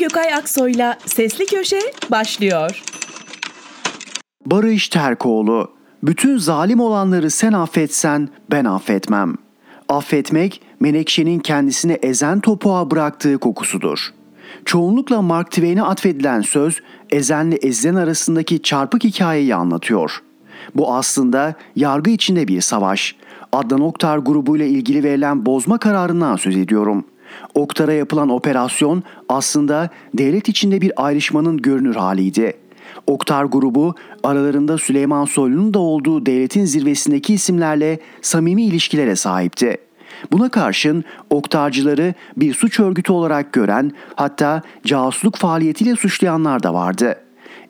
Gökay Aksoy'la Sesli Köşe başlıyor. Barış Terkoğlu Bütün zalim olanları sen affetsen ben affetmem. Affetmek Menekşe'nin kendisini ezen topuğa bıraktığı kokusudur. Çoğunlukla Mark Twain'e atfedilen söz ezenle ezilen arasındaki çarpık hikayeyi anlatıyor. Bu aslında yargı içinde bir savaş. Adnan Oktar grubuyla ilgili verilen bozma kararından söz ediyorum. Oktar'a yapılan operasyon aslında devlet içinde bir ayrışmanın görünür haliydi. Oktar grubu aralarında Süleyman Soylu'nun da olduğu devletin zirvesindeki isimlerle samimi ilişkilere sahipti. Buna karşın oktarcıları bir suç örgütü olarak gören hatta casusluk faaliyetiyle suçlayanlar da vardı.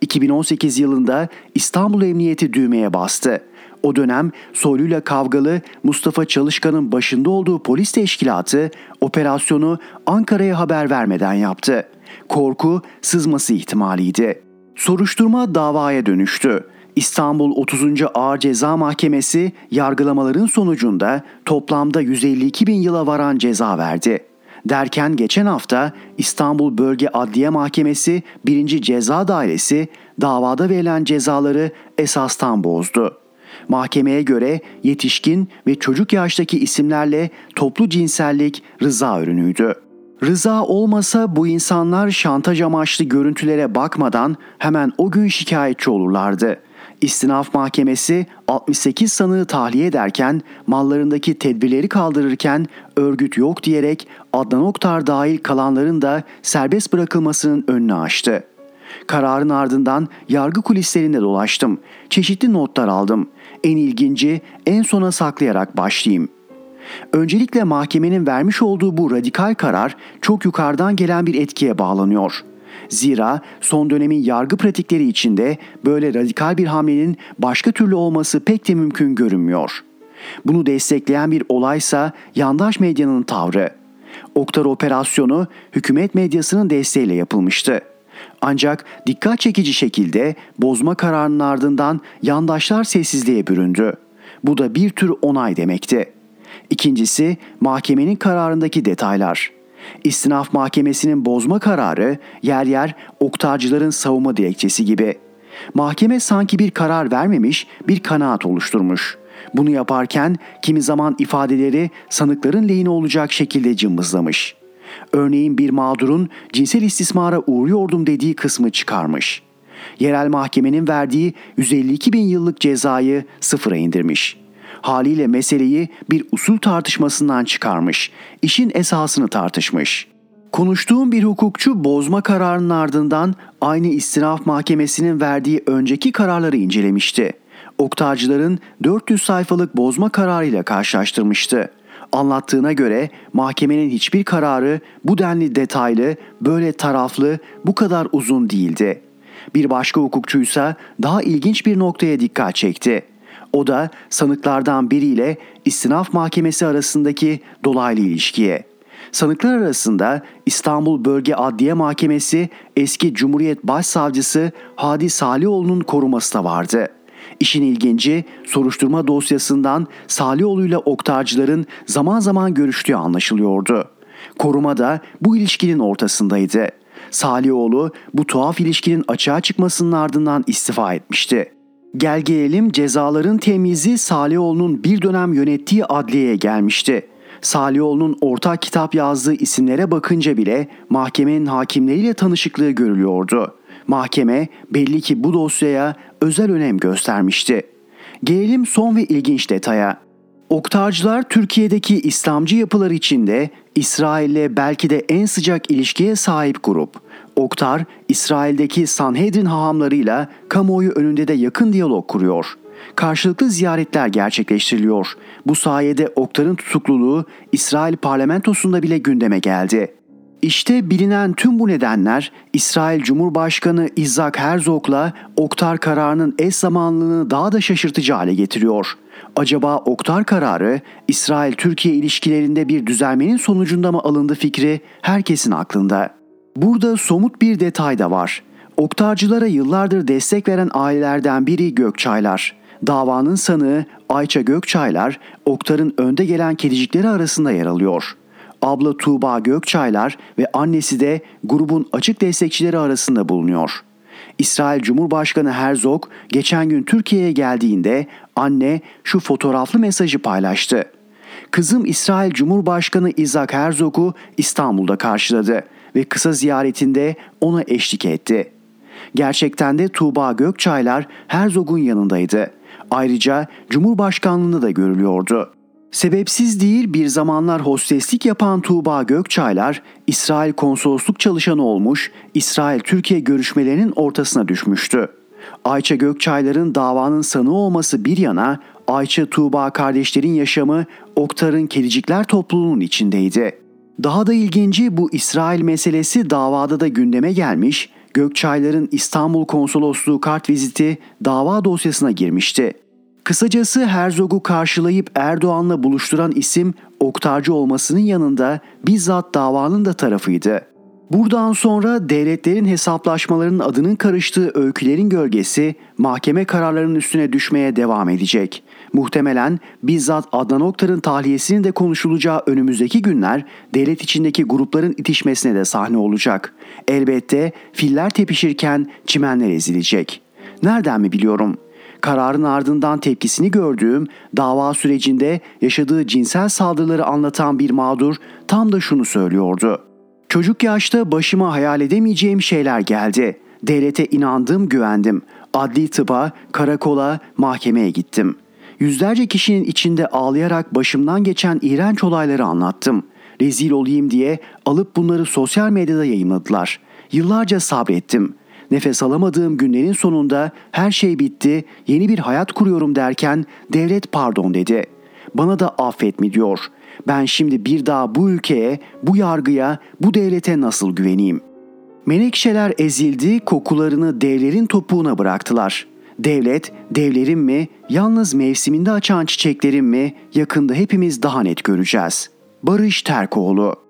2018 yılında İstanbul Emniyeti düğmeye bastı. O dönem Soylu'yla kavgalı Mustafa Çalışkan'ın başında olduğu polis teşkilatı operasyonu Ankara'ya haber vermeden yaptı. Korku sızması ihtimaliydi. Soruşturma davaya dönüştü. İstanbul 30. Ağır Ceza Mahkemesi yargılamaların sonucunda toplamda 152 bin yıla varan ceza verdi. Derken geçen hafta İstanbul Bölge Adliye Mahkemesi 1. Ceza Dairesi davada verilen cezaları esastan bozdu. Mahkemeye göre yetişkin ve çocuk yaştaki isimlerle toplu cinsellik rıza ürünüydü. Rıza olmasa bu insanlar şantaj amaçlı görüntülere bakmadan hemen o gün şikayetçi olurlardı. İstinaf Mahkemesi 68 sanığı tahliye ederken mallarındaki tedbirleri kaldırırken örgüt yok diyerek Adnan Oktar dahil kalanların da serbest bırakılmasının önünü açtı. Kararın ardından yargı kulislerinde dolaştım. Çeşitli notlar aldım. En ilginci en sona saklayarak başlayayım. Öncelikle mahkemenin vermiş olduğu bu radikal karar çok yukarıdan gelen bir etkiye bağlanıyor. Zira son dönemin yargı pratikleri içinde böyle radikal bir hamlenin başka türlü olması pek de mümkün görünmüyor. Bunu destekleyen bir olaysa yandaş medyanın tavrı. Oktar operasyonu hükümet medyasının desteğiyle yapılmıştı. Ancak dikkat çekici şekilde bozma kararının ardından yandaşlar sessizliğe büründü. Bu da bir tür onay demekti. İkincisi mahkemenin kararındaki detaylar. İstinaf Mahkemesi'nin bozma kararı yer yer oktarcıların savunma dilekçesi gibi. Mahkeme sanki bir karar vermemiş, bir kanaat oluşturmuş. Bunu yaparken kimi zaman ifadeleri sanıkların lehine olacak şekilde cımbızlamış. Örneğin bir mağdurun cinsel istismara uğruyordum dediği kısmı çıkarmış. Yerel mahkemenin verdiği 152 bin yıllık cezayı sıfıra indirmiş.'' haliyle meseleyi bir usul tartışmasından çıkarmış, işin esasını tartışmış. Konuştuğum bir hukukçu bozma kararının ardından aynı istinaf mahkemesinin verdiği önceki kararları incelemişti. Oktarcıların 400 sayfalık bozma kararıyla karşılaştırmıştı. Anlattığına göre mahkemenin hiçbir kararı bu denli detaylı, böyle taraflı, bu kadar uzun değildi. Bir başka hukukçuysa daha ilginç bir noktaya dikkat çekti. O da sanıklardan biriyle istinaf mahkemesi arasındaki dolaylı ilişkiye. Sanıklar arasında İstanbul Bölge Adliye Mahkemesi eski Cumhuriyet Başsavcısı Hadi Salioğlu'nun koruması da vardı. İşin ilginci soruşturma dosyasından Salioğlu ile oktarcıların zaman zaman görüştüğü anlaşılıyordu. Koruma da bu ilişkinin ortasındaydı. Salioğlu bu tuhaf ilişkinin açığa çıkmasının ardından istifa etmişti. Gel gelelim cezaların temizi Salihoğlu'nun bir dönem yönettiği adliyeye gelmişti. Salihoğlu'nun ortak kitap yazdığı isimlere bakınca bile mahkemenin hakimleriyle tanışıklığı görülüyordu. Mahkeme belli ki bu dosyaya özel önem göstermişti. Gelelim son ve ilginç detaya. Oktarcılar Türkiye'deki İslamcı yapılar içinde İsrail'le belki de en sıcak ilişkiye sahip grup. Oktar, İsrail'deki Sanhedrin hahamlarıyla kamuoyu önünde de yakın diyalog kuruyor. Karşılıklı ziyaretler gerçekleştiriliyor. Bu sayede Oktar'ın tutukluluğu İsrail parlamentosunda bile gündeme geldi. İşte bilinen tüm bu nedenler İsrail Cumhurbaşkanı Isaac Herzog'la Oktar kararının eş zamanlılığını daha da şaşırtıcı hale getiriyor. Acaba Oktar kararı İsrail-Türkiye ilişkilerinde bir düzelmenin sonucunda mı alındı fikri herkesin aklında. Burada somut bir detay da var. Oktarcılara yıllardır destek veren ailelerden biri Gökçaylar. Davanın sanığı Ayça Gökçaylar, Oktar'ın önde gelen kedicikleri arasında yer alıyor. Abla Tuğba Gökçaylar ve annesi de grubun açık destekçileri arasında bulunuyor. İsrail Cumhurbaşkanı Herzog geçen gün Türkiye'ye geldiğinde anne şu fotoğraflı mesajı paylaştı. Kızım İsrail Cumhurbaşkanı Isaac Herzog'u İstanbul'da karşıladı ve kısa ziyaretinde ona eşlik etti. Gerçekten de Tuğba Gökçaylar Herzog'un yanındaydı. Ayrıca Cumhurbaşkanlığında da görülüyordu. Sebepsiz değil bir zamanlar hosteslik yapan Tuğba Gökçaylar İsrail konsolosluk çalışanı olmuş, İsrail-Türkiye görüşmelerinin ortasına düşmüştü. Ayça Gökçaylar'ın davanın sanığı olması bir yana Ayça Tuğba kardeşlerin yaşamı Oktar'ın Kedicikler topluluğunun içindeydi. Daha da ilginci bu İsrail meselesi davada da gündeme gelmiş, Gökçaylar'ın İstanbul Konsolosluğu kart viziti dava dosyasına girmişti. Kısacası Herzog'u karşılayıp Erdoğan'la buluşturan isim Oktarcı olmasının yanında bizzat davanın da tarafıydı. Buradan sonra devletlerin hesaplaşmalarının adının karıştığı öykülerin gölgesi mahkeme kararlarının üstüne düşmeye devam edecek. Muhtemelen bizzat Adnan Oktar'ın tahliyesinin de konuşulacağı önümüzdeki günler devlet içindeki grupların itişmesine de sahne olacak. Elbette filler tepişirken çimenler ezilecek. Nereden mi biliyorum? Kararın ardından tepkisini gördüğüm dava sürecinde yaşadığı cinsel saldırıları anlatan bir mağdur tam da şunu söylüyordu. Çocuk yaşta başıma hayal edemeyeceğim şeyler geldi. Devlete inandım, güvendim. Adli tıba, karakola, mahkemeye gittim. Yüzlerce kişinin içinde ağlayarak başımdan geçen iğrenç olayları anlattım. Rezil olayım diye alıp bunları sosyal medyada yayınladılar. Yıllarca sabrettim. Nefes alamadığım günlerin sonunda her şey bitti, yeni bir hayat kuruyorum derken devlet pardon dedi. Bana da affet mi diyor. Ben şimdi bir daha bu ülkeye, bu yargıya, bu devlete nasıl güveneyim? Menekşeler ezildi, kokularını devlerin topuğuna bıraktılar. Devlet, devlerin mi, yalnız mevsiminde açan çiçeklerin mi yakında hepimiz daha net göreceğiz. Barış Terkoğlu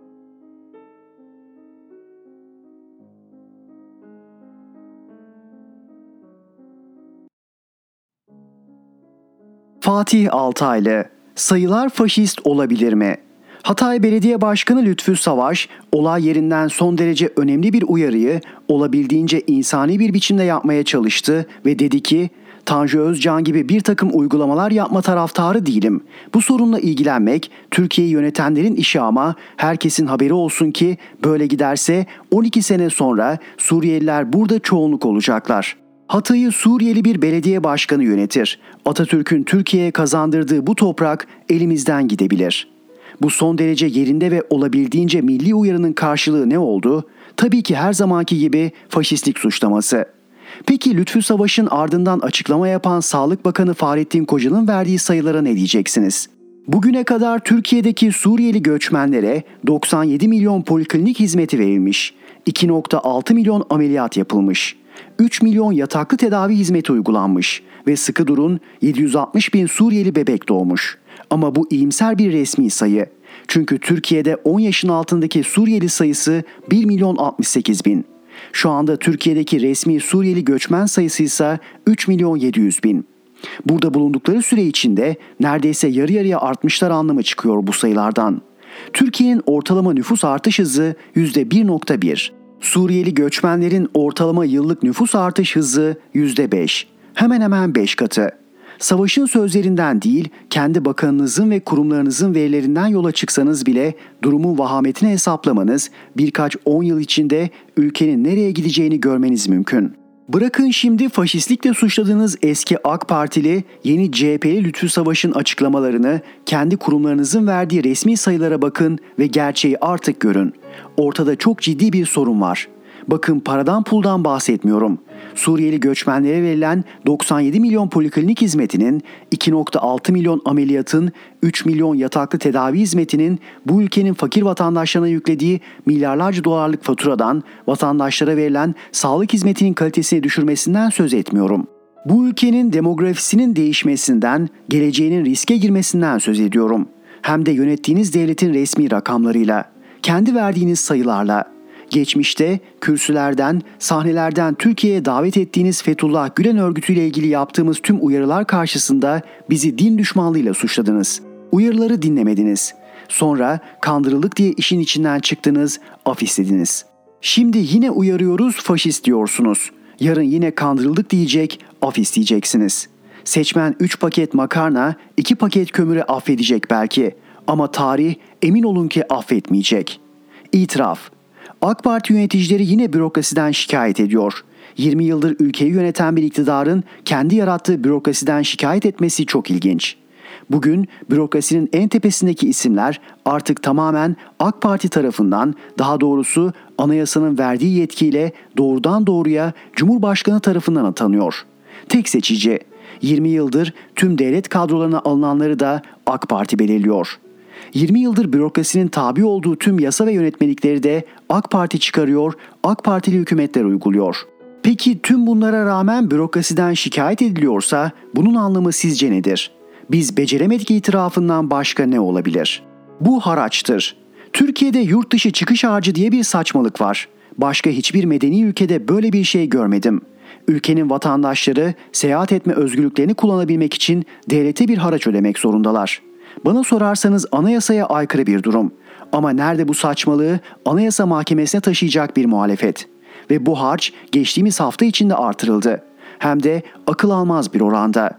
Fatih Altaylı Sayılar faşist olabilir mi? Hatay Belediye Başkanı Lütfü Savaş, olay yerinden son derece önemli bir uyarıyı olabildiğince insani bir biçimde yapmaya çalıştı ve dedi ki, Tanju Özcan gibi bir takım uygulamalar yapma taraftarı değilim. Bu sorunla ilgilenmek Türkiye'yi yönetenlerin işi ama herkesin haberi olsun ki böyle giderse 12 sene sonra Suriyeliler burada çoğunluk olacaklar.'' Hatay'ı Suriyeli bir belediye başkanı yönetir. Atatürk'ün Türkiye'ye kazandırdığı bu toprak elimizden gidebilir. Bu son derece yerinde ve olabildiğince milli uyarının karşılığı ne oldu? Tabii ki her zamanki gibi faşistlik suçlaması. Peki Lütfü Savaş'ın ardından açıklama yapan Sağlık Bakanı Fahrettin Koca'nın verdiği sayılara ne diyeceksiniz? Bugüne kadar Türkiye'deki Suriyeli göçmenlere 97 milyon poliklinik hizmeti verilmiş, 2.6 milyon ameliyat yapılmış. 3 milyon yataklı tedavi hizmeti uygulanmış ve sıkı durun 760 bin Suriyeli bebek doğmuş. Ama bu iyimser bir resmi sayı. Çünkü Türkiye'de 10 yaşın altındaki Suriyeli sayısı 1 milyon 68 bin. Şu anda Türkiye'deki resmi Suriyeli göçmen sayısı ise 3 milyon 700 bin. Burada bulundukları süre içinde neredeyse yarı yarıya artmışlar anlamı çıkıyor bu sayılardan. Türkiye'nin ortalama nüfus artış hızı %1.1. Suriyeli göçmenlerin ortalama yıllık nüfus artış hızı %5. Hemen hemen 5 katı. Savaşın sözlerinden değil, kendi bakanınızın ve kurumlarınızın verilerinden yola çıksanız bile durumun vahametini hesaplamanız birkaç 10 yıl içinde ülkenin nereye gideceğini görmeniz mümkün. Bırakın şimdi faşistlikle suçladığınız eski AK Partili, yeni CHP'li Lütfü Savaş'ın açıklamalarını, kendi kurumlarınızın verdiği resmi sayılara bakın ve gerçeği artık görün. Ortada çok ciddi bir sorun var. Bakın paradan puldan bahsetmiyorum. Suriyeli göçmenlere verilen 97 milyon poliklinik hizmetinin, 2.6 milyon ameliyatın, 3 milyon yataklı tedavi hizmetinin bu ülkenin fakir vatandaşlarına yüklediği milyarlarca dolarlık faturadan vatandaşlara verilen sağlık hizmetinin kalitesini düşürmesinden söz etmiyorum. Bu ülkenin demografisinin değişmesinden, geleceğinin riske girmesinden söz ediyorum. Hem de yönettiğiniz devletin resmi rakamlarıyla, kendi verdiğiniz sayılarla, Geçmişte kürsülerden, sahnelerden Türkiye'ye davet ettiğiniz Fethullah Gülen örgütüyle ilgili yaptığımız tüm uyarılar karşısında bizi din düşmanlığıyla suçladınız. Uyarıları dinlemediniz. Sonra kandırıldık diye işin içinden çıktınız, af istediniz. Şimdi yine uyarıyoruz faşist diyorsunuz. Yarın yine kandırıldık diyecek, af isteyeceksiniz. Seçmen 3 paket makarna, 2 paket kömürü affedecek belki. Ama tarih emin olun ki affetmeyecek. İtiraf. AK Parti yöneticileri yine bürokrasiden şikayet ediyor. 20 yıldır ülkeyi yöneten bir iktidarın kendi yarattığı bürokrasiden şikayet etmesi çok ilginç. Bugün bürokrasinin en tepesindeki isimler artık tamamen AK Parti tarafından daha doğrusu anayasanın verdiği yetkiyle doğrudan doğruya Cumhurbaşkanı tarafından atanıyor. Tek seçici 20 yıldır tüm devlet kadrolarına alınanları da AK Parti belirliyor. 20 yıldır bürokrasinin tabi olduğu tüm yasa ve yönetmelikleri de AK Parti çıkarıyor, AK Partili hükümetler uyguluyor. Peki tüm bunlara rağmen bürokrasiden şikayet ediliyorsa bunun anlamı sizce nedir? Biz beceremedik itirafından başka ne olabilir? Bu haraçtır. Türkiye'de yurt dışı çıkış harcı diye bir saçmalık var. Başka hiçbir medeni ülkede böyle bir şey görmedim. Ülkenin vatandaşları seyahat etme özgürlüklerini kullanabilmek için devlete bir haraç ödemek zorundalar. Bana sorarsanız anayasaya aykırı bir durum. Ama nerede bu saçmalığı anayasa mahkemesine taşıyacak bir muhalefet? Ve bu harç geçtiğimiz hafta içinde artırıldı. Hem de akıl almaz bir oranda.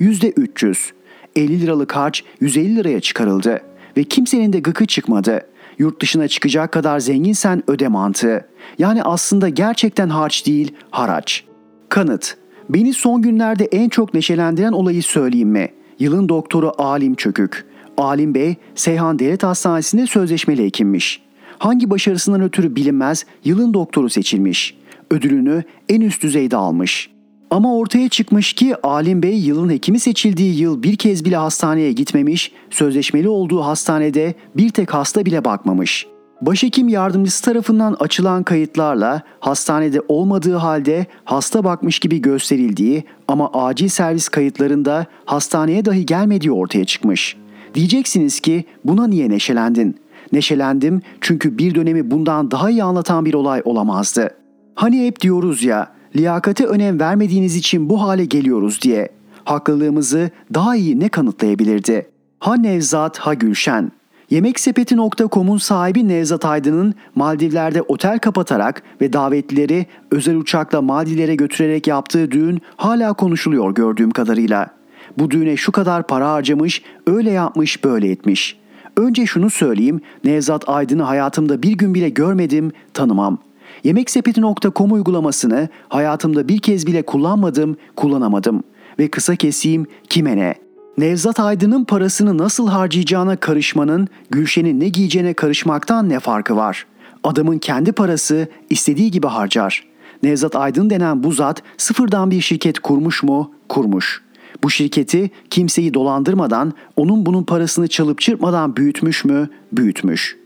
%300. 50 liralık harç 150 liraya çıkarıldı. Ve kimsenin de gıkı çıkmadı. Yurt dışına çıkacak kadar zenginsen öde mantığı. Yani aslında gerçekten harç değil, haraç. Kanıt. Beni son günlerde en çok neşelendiren olayı söyleyeyim mi? Yılın doktoru Alim Çökük. Alim Bey, Seyhan Devlet Hastanesi'nde sözleşmeli hekimmiş. Hangi başarısından ötürü bilinmez yılın doktoru seçilmiş. Ödülünü en üst düzeyde almış. Ama ortaya çıkmış ki Alim Bey yılın hekimi seçildiği yıl bir kez bile hastaneye gitmemiş, sözleşmeli olduğu hastanede bir tek hasta bile bakmamış. Başhekim yardımcısı tarafından açılan kayıtlarla hastanede olmadığı halde hasta bakmış gibi gösterildiği ama acil servis kayıtlarında hastaneye dahi gelmediği ortaya çıkmış. Diyeceksiniz ki buna niye neşelendin? Neşelendim çünkü bir dönemi bundan daha iyi anlatan bir olay olamazdı. Hani hep diyoruz ya, liyakate önem vermediğiniz için bu hale geliyoruz diye. Haklılığımızı daha iyi ne kanıtlayabilirdi? Ha Nevzat ha Gülşen. Yemeksepeti.com'un sahibi Nevzat Aydın'ın Maldivler'de otel kapatarak ve davetlileri özel uçakla Maldivlere götürerek yaptığı düğün hala konuşuluyor gördüğüm kadarıyla. Bu düğüne şu kadar para harcamış, öyle yapmış, böyle etmiş. Önce şunu söyleyeyim, Nevzat Aydın'ı hayatımda bir gün bile görmedim, tanımam. Yemeksepeti.com uygulamasını hayatımda bir kez bile kullanmadım, kullanamadım. Ve kısa keseyim, kime ne?'' Nevzat Aydın'ın parasını nasıl harcayacağına karışmanın Gülşen'in ne giyeceğine karışmaktan ne farkı var? Adamın kendi parası istediği gibi harcar. Nevzat Aydın denen bu zat sıfırdan bir şirket kurmuş mu? Kurmuş. Bu şirketi kimseyi dolandırmadan, onun bunun parasını çalıp çırpmadan büyütmüş mü? Büyütmüş.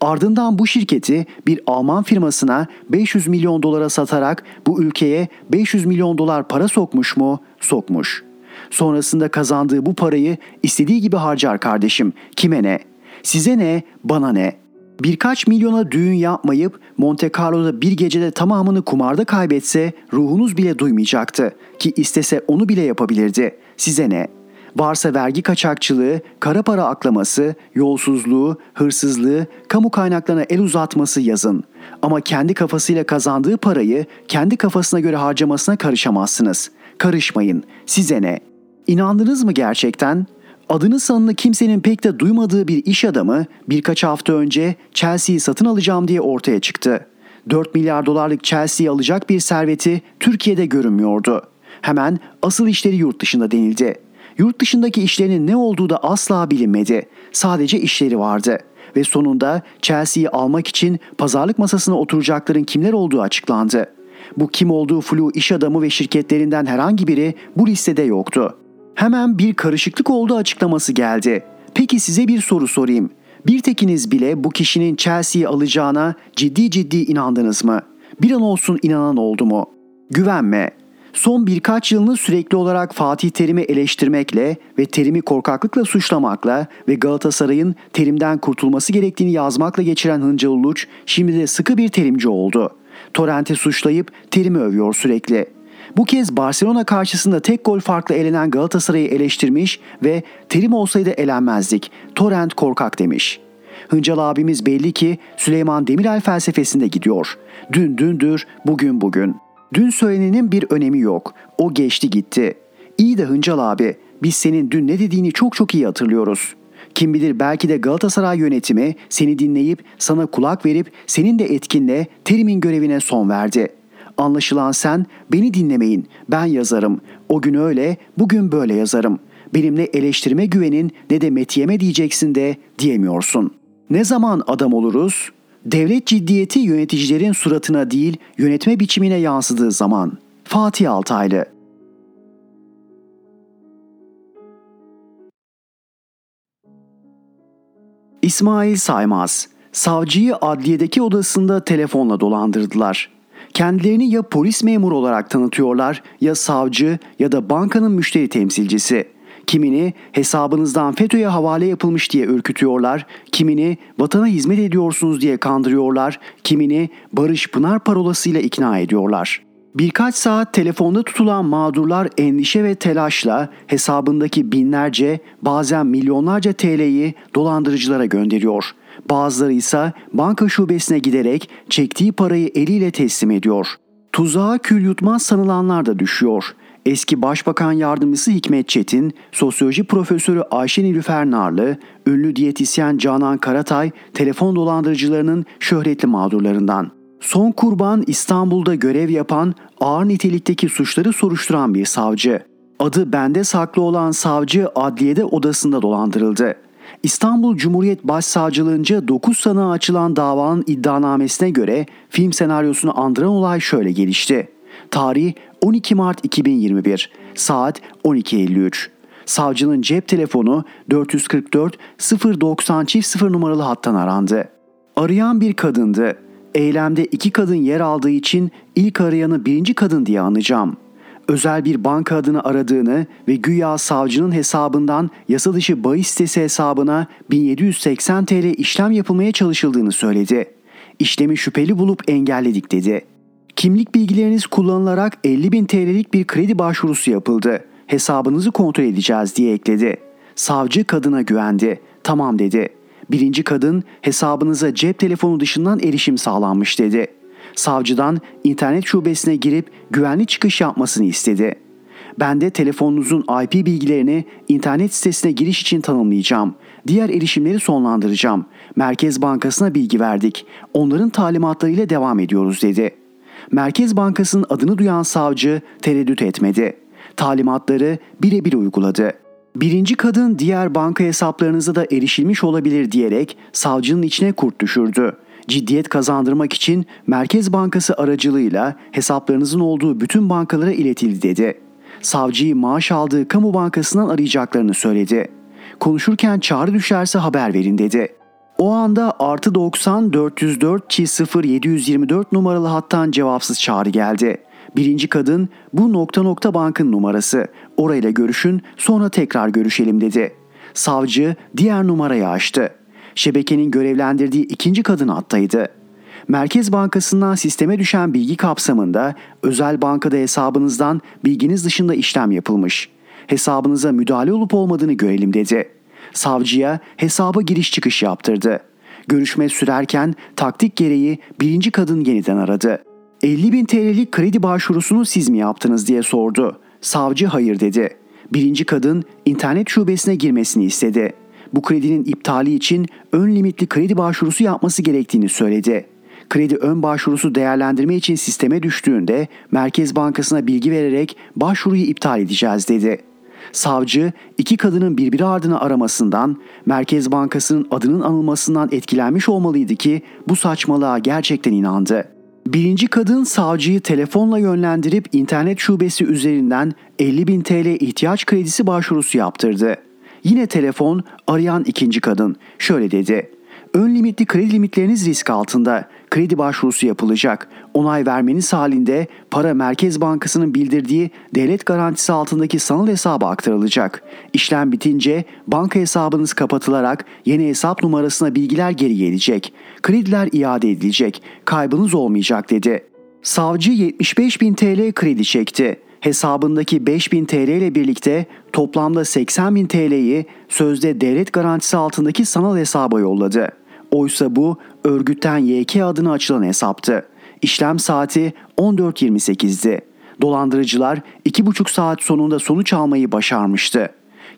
Ardından bu şirketi bir Alman firmasına 500 milyon dolara satarak bu ülkeye 500 milyon dolar para sokmuş mu? Sokmuş. Sonrasında kazandığı bu parayı istediği gibi harcar kardeşim. Kime ne? Size ne? Bana ne? Birkaç milyona düğün yapmayıp Monte Carlo'da bir gecede tamamını kumarda kaybetse ruhunuz bile duymayacaktı ki istese onu bile yapabilirdi. Size ne? Varsa vergi kaçakçılığı, kara para aklaması, yolsuzluğu, hırsızlığı, kamu kaynaklarına el uzatması yazın. Ama kendi kafasıyla kazandığı parayı kendi kafasına göre harcamasına karışamazsınız. Karışmayın. Size ne? İnandınız mı gerçekten? Adını sanını kimsenin pek de duymadığı bir iş adamı birkaç hafta önce Chelsea'yi satın alacağım diye ortaya çıktı. 4 milyar dolarlık Chelsea'yi alacak bir serveti Türkiye'de görünmüyordu. Hemen asıl işleri yurt dışında denildi. Yurt dışındaki işlerinin ne olduğu da asla bilinmedi. Sadece işleri vardı ve sonunda Chelsea'yi almak için pazarlık masasına oturacakların kimler olduğu açıklandı. Bu kim olduğu flu iş adamı ve şirketlerinden herhangi biri bu listede yoktu. Hemen bir karışıklık olduğu açıklaması geldi. Peki size bir soru sorayım. Bir tekiniz bile bu kişinin Chelsea'yi alacağına ciddi ciddi inandınız mı? Bir an olsun inanan oldu mu? Güvenme. Son birkaç yılını sürekli olarak Fatih Terim'i eleştirmekle ve Terim'i korkaklıkla suçlamakla ve Galatasaray'ın Terim'den kurtulması gerektiğini yazmakla geçiren Hıncal Uluç şimdi de sıkı bir terimci oldu. Torrent'i suçlayıp Terim'i övüyor sürekli. Bu kez Barcelona karşısında tek gol farklı elenen Galatasaray'ı eleştirmiş ve terim olsaydı elenmezdik. Torrent korkak demiş. Hıncal abimiz belli ki Süleyman Demirel felsefesinde gidiyor. Dün dündür, bugün bugün. Dün söylenenin bir önemi yok. O geçti gitti. İyi de Hıncal abi, biz senin dün ne dediğini çok çok iyi hatırlıyoruz. Kim bilir belki de Galatasaray yönetimi seni dinleyip sana kulak verip senin de etkinle terimin görevine son verdi. Anlaşılan sen beni dinlemeyin ben yazarım. O gün öyle bugün böyle yazarım. Benimle eleştirme güvenin ne de metiyeme diyeceksin de diyemiyorsun. Ne zaman adam oluruz? Devlet ciddiyeti yöneticilerin suratına değil yönetme biçimine yansıdığı zaman. Fatih Altaylı İsmail Saymaz, savcıyı adliyedeki odasında telefonla dolandırdılar. Kendilerini ya polis memuru olarak tanıtıyorlar ya savcı ya da bankanın müşteri temsilcisi. Kimini hesabınızdan FETÖ'ye havale yapılmış diye ürkütüyorlar, kimini vatana hizmet ediyorsunuz diye kandırıyorlar, kimini Barış Pınar parolasıyla ikna ediyorlar. Birkaç saat telefonda tutulan mağdurlar endişe ve telaşla hesabındaki binlerce bazen milyonlarca TL'yi dolandırıcılara gönderiyor. Bazıları ise banka şubesine giderek çektiği parayı eliyle teslim ediyor. Tuzağa kül yutmaz sanılanlar da düşüyor. Eski Başbakan Yardımcısı Hikmet Çetin, sosyoloji profesörü Ayşe Nilüfer Narlı, ünlü diyetisyen Canan Karatay telefon dolandırıcılarının şöhretli mağdurlarından. Son kurban İstanbul'da görev yapan ağır nitelikteki suçları soruşturan bir savcı. Adı bende saklı olan savcı adliyede odasında dolandırıldı. İstanbul Cumhuriyet Başsavcılığınca 9 sanığa açılan davanın iddianamesine göre film senaryosunu andıran olay şöyle gelişti. Tarih 12 Mart 2021, saat 12.53. Savcının cep telefonu 444 090 çift 0 numaralı hattan arandı. Arayan bir kadındı. Eylemde iki kadın yer aldığı için ilk arayanı birinci kadın diye anacağım. Özel bir banka adını aradığını ve güya savcının hesabından yasa dışı bahis sitesi hesabına 1780 TL işlem yapılmaya çalışıldığını söyledi. İşlemi şüpheli bulup engelledik dedi. Kimlik bilgileriniz kullanılarak 50 bin TL'lik bir kredi başvurusu yapıldı. Hesabınızı kontrol edeceğiz diye ekledi. Savcı kadına güvendi. Tamam dedi. Birinci kadın hesabınıza cep telefonu dışından erişim sağlanmış dedi. Savcıdan internet şubesine girip güvenli çıkış yapmasını istedi. Ben de telefonunuzun IP bilgilerini internet sitesine giriş için tanımlayacağım. Diğer erişimleri sonlandıracağım. Merkez Bankası'na bilgi verdik. Onların talimatlarıyla devam ediyoruz dedi. Merkez Bankası'nın adını duyan savcı tereddüt etmedi. Talimatları birebir uyguladı. Birinci kadın diğer banka hesaplarınıza da erişilmiş olabilir diyerek savcının içine kurt düşürdü. Ciddiyet kazandırmak için Merkez Bankası aracılığıyla hesaplarınızın olduğu bütün bankalara iletildi dedi. Savcıyı maaş aldığı kamu bankasından arayacaklarını söyledi. Konuşurken çağrı düşerse haber verin dedi. O anda artı 90 404 0 724 numaralı hattan cevapsız çağrı geldi. Birinci kadın bu nokta nokta bankın numarası. Orayla görüşün sonra tekrar görüşelim dedi. Savcı diğer numarayı açtı. Şebekenin görevlendirdiği ikinci kadın hattaydı. Merkez Bankası'ndan sisteme düşen bilgi kapsamında özel bankada hesabınızdan bilginiz dışında işlem yapılmış. Hesabınıza müdahale olup olmadığını görelim dedi. Savcıya hesaba giriş çıkış yaptırdı. Görüşme sürerken taktik gereği birinci kadın yeniden aradı. 50 bin TL'lik kredi başvurusunu siz mi yaptınız diye sordu. Savcı hayır dedi. Birinci kadın internet şubesine girmesini istedi. Bu kredinin iptali için ön limitli kredi başvurusu yapması gerektiğini söyledi. Kredi ön başvurusu değerlendirme için sisteme düştüğünde Merkez Bankası'na bilgi vererek başvuruyu iptal edeceğiz dedi. Savcı iki kadının birbiri ardına aramasından, Merkez Bankası'nın adının anılmasından etkilenmiş olmalıydı ki bu saçmalığa gerçekten inandı. Birinci kadın savcıyı telefonla yönlendirip internet şubesi üzerinden 50 bin TL ihtiyaç kredisi başvurusu yaptırdı. Yine telefon arayan ikinci kadın şöyle dedi. Ön limitli kredi limitleriniz risk altında. Kredi başvurusu yapılacak. Onay vermeniz halinde para Merkez Bankası'nın bildirdiği devlet garantisi altındaki sanal hesaba aktarılacak. İşlem bitince banka hesabınız kapatılarak yeni hesap numarasına bilgiler geri gelecek. Krediler iade edilecek. Kaybınız olmayacak dedi. Savcı 75 bin TL kredi çekti hesabındaki 5000 TL ile birlikte toplamda 80 bin TL'yi sözde devlet garantisi altındaki sanal hesaba yolladı. Oysa bu örgütten YK adına açılan hesaptı. İşlem saati 14.28'di. Dolandırıcılar 2,5 saat sonunda sonuç almayı başarmıştı.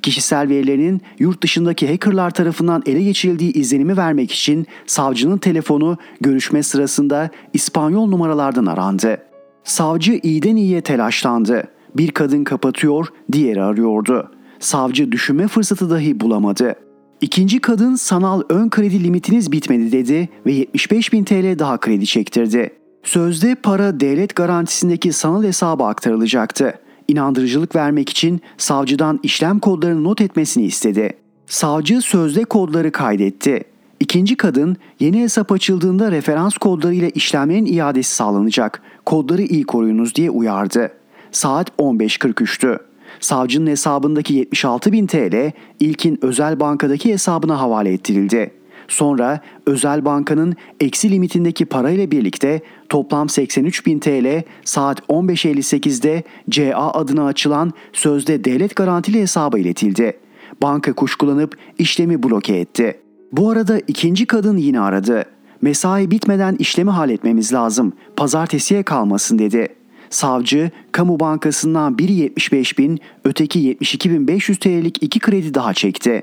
Kişisel verilerinin yurt dışındaki hackerlar tarafından ele geçirildiği izlenimi vermek için savcının telefonu görüşme sırasında İspanyol numaralardan arandı. Savcı iyiden iyiye telaşlandı. Bir kadın kapatıyor, diğeri arıyordu. Savcı düşünme fırsatı dahi bulamadı. İkinci kadın sanal ön kredi limitiniz bitmedi dedi ve 75 bin TL daha kredi çektirdi. Sözde para devlet garantisindeki sanal hesaba aktarılacaktı. İnandırıcılık vermek için savcıdan işlem kodlarını not etmesini istedi. Savcı sözde kodları kaydetti. İkinci kadın yeni hesap açıldığında referans kodlarıyla işlemlerin iadesi sağlanacak. Kodları iyi koruyunuz diye uyardı. Saat 15.43'tü. Savcının hesabındaki 76 bin TL ilkin özel bankadaki hesabına havale ettirildi. Sonra özel bankanın eksi limitindeki parayla birlikte toplam 83 bin TL saat 15.58'de CA adına açılan sözde devlet garantili hesaba iletildi. Banka kuşkulanıp işlemi bloke etti. Bu arada ikinci kadın yine aradı. Mesai bitmeden işlemi halletmemiz lazım. Pazartesiye kalmasın dedi. Savcı, kamu bankasından biri 75 bin, öteki 72 bin 500 TL'lik iki kredi daha çekti.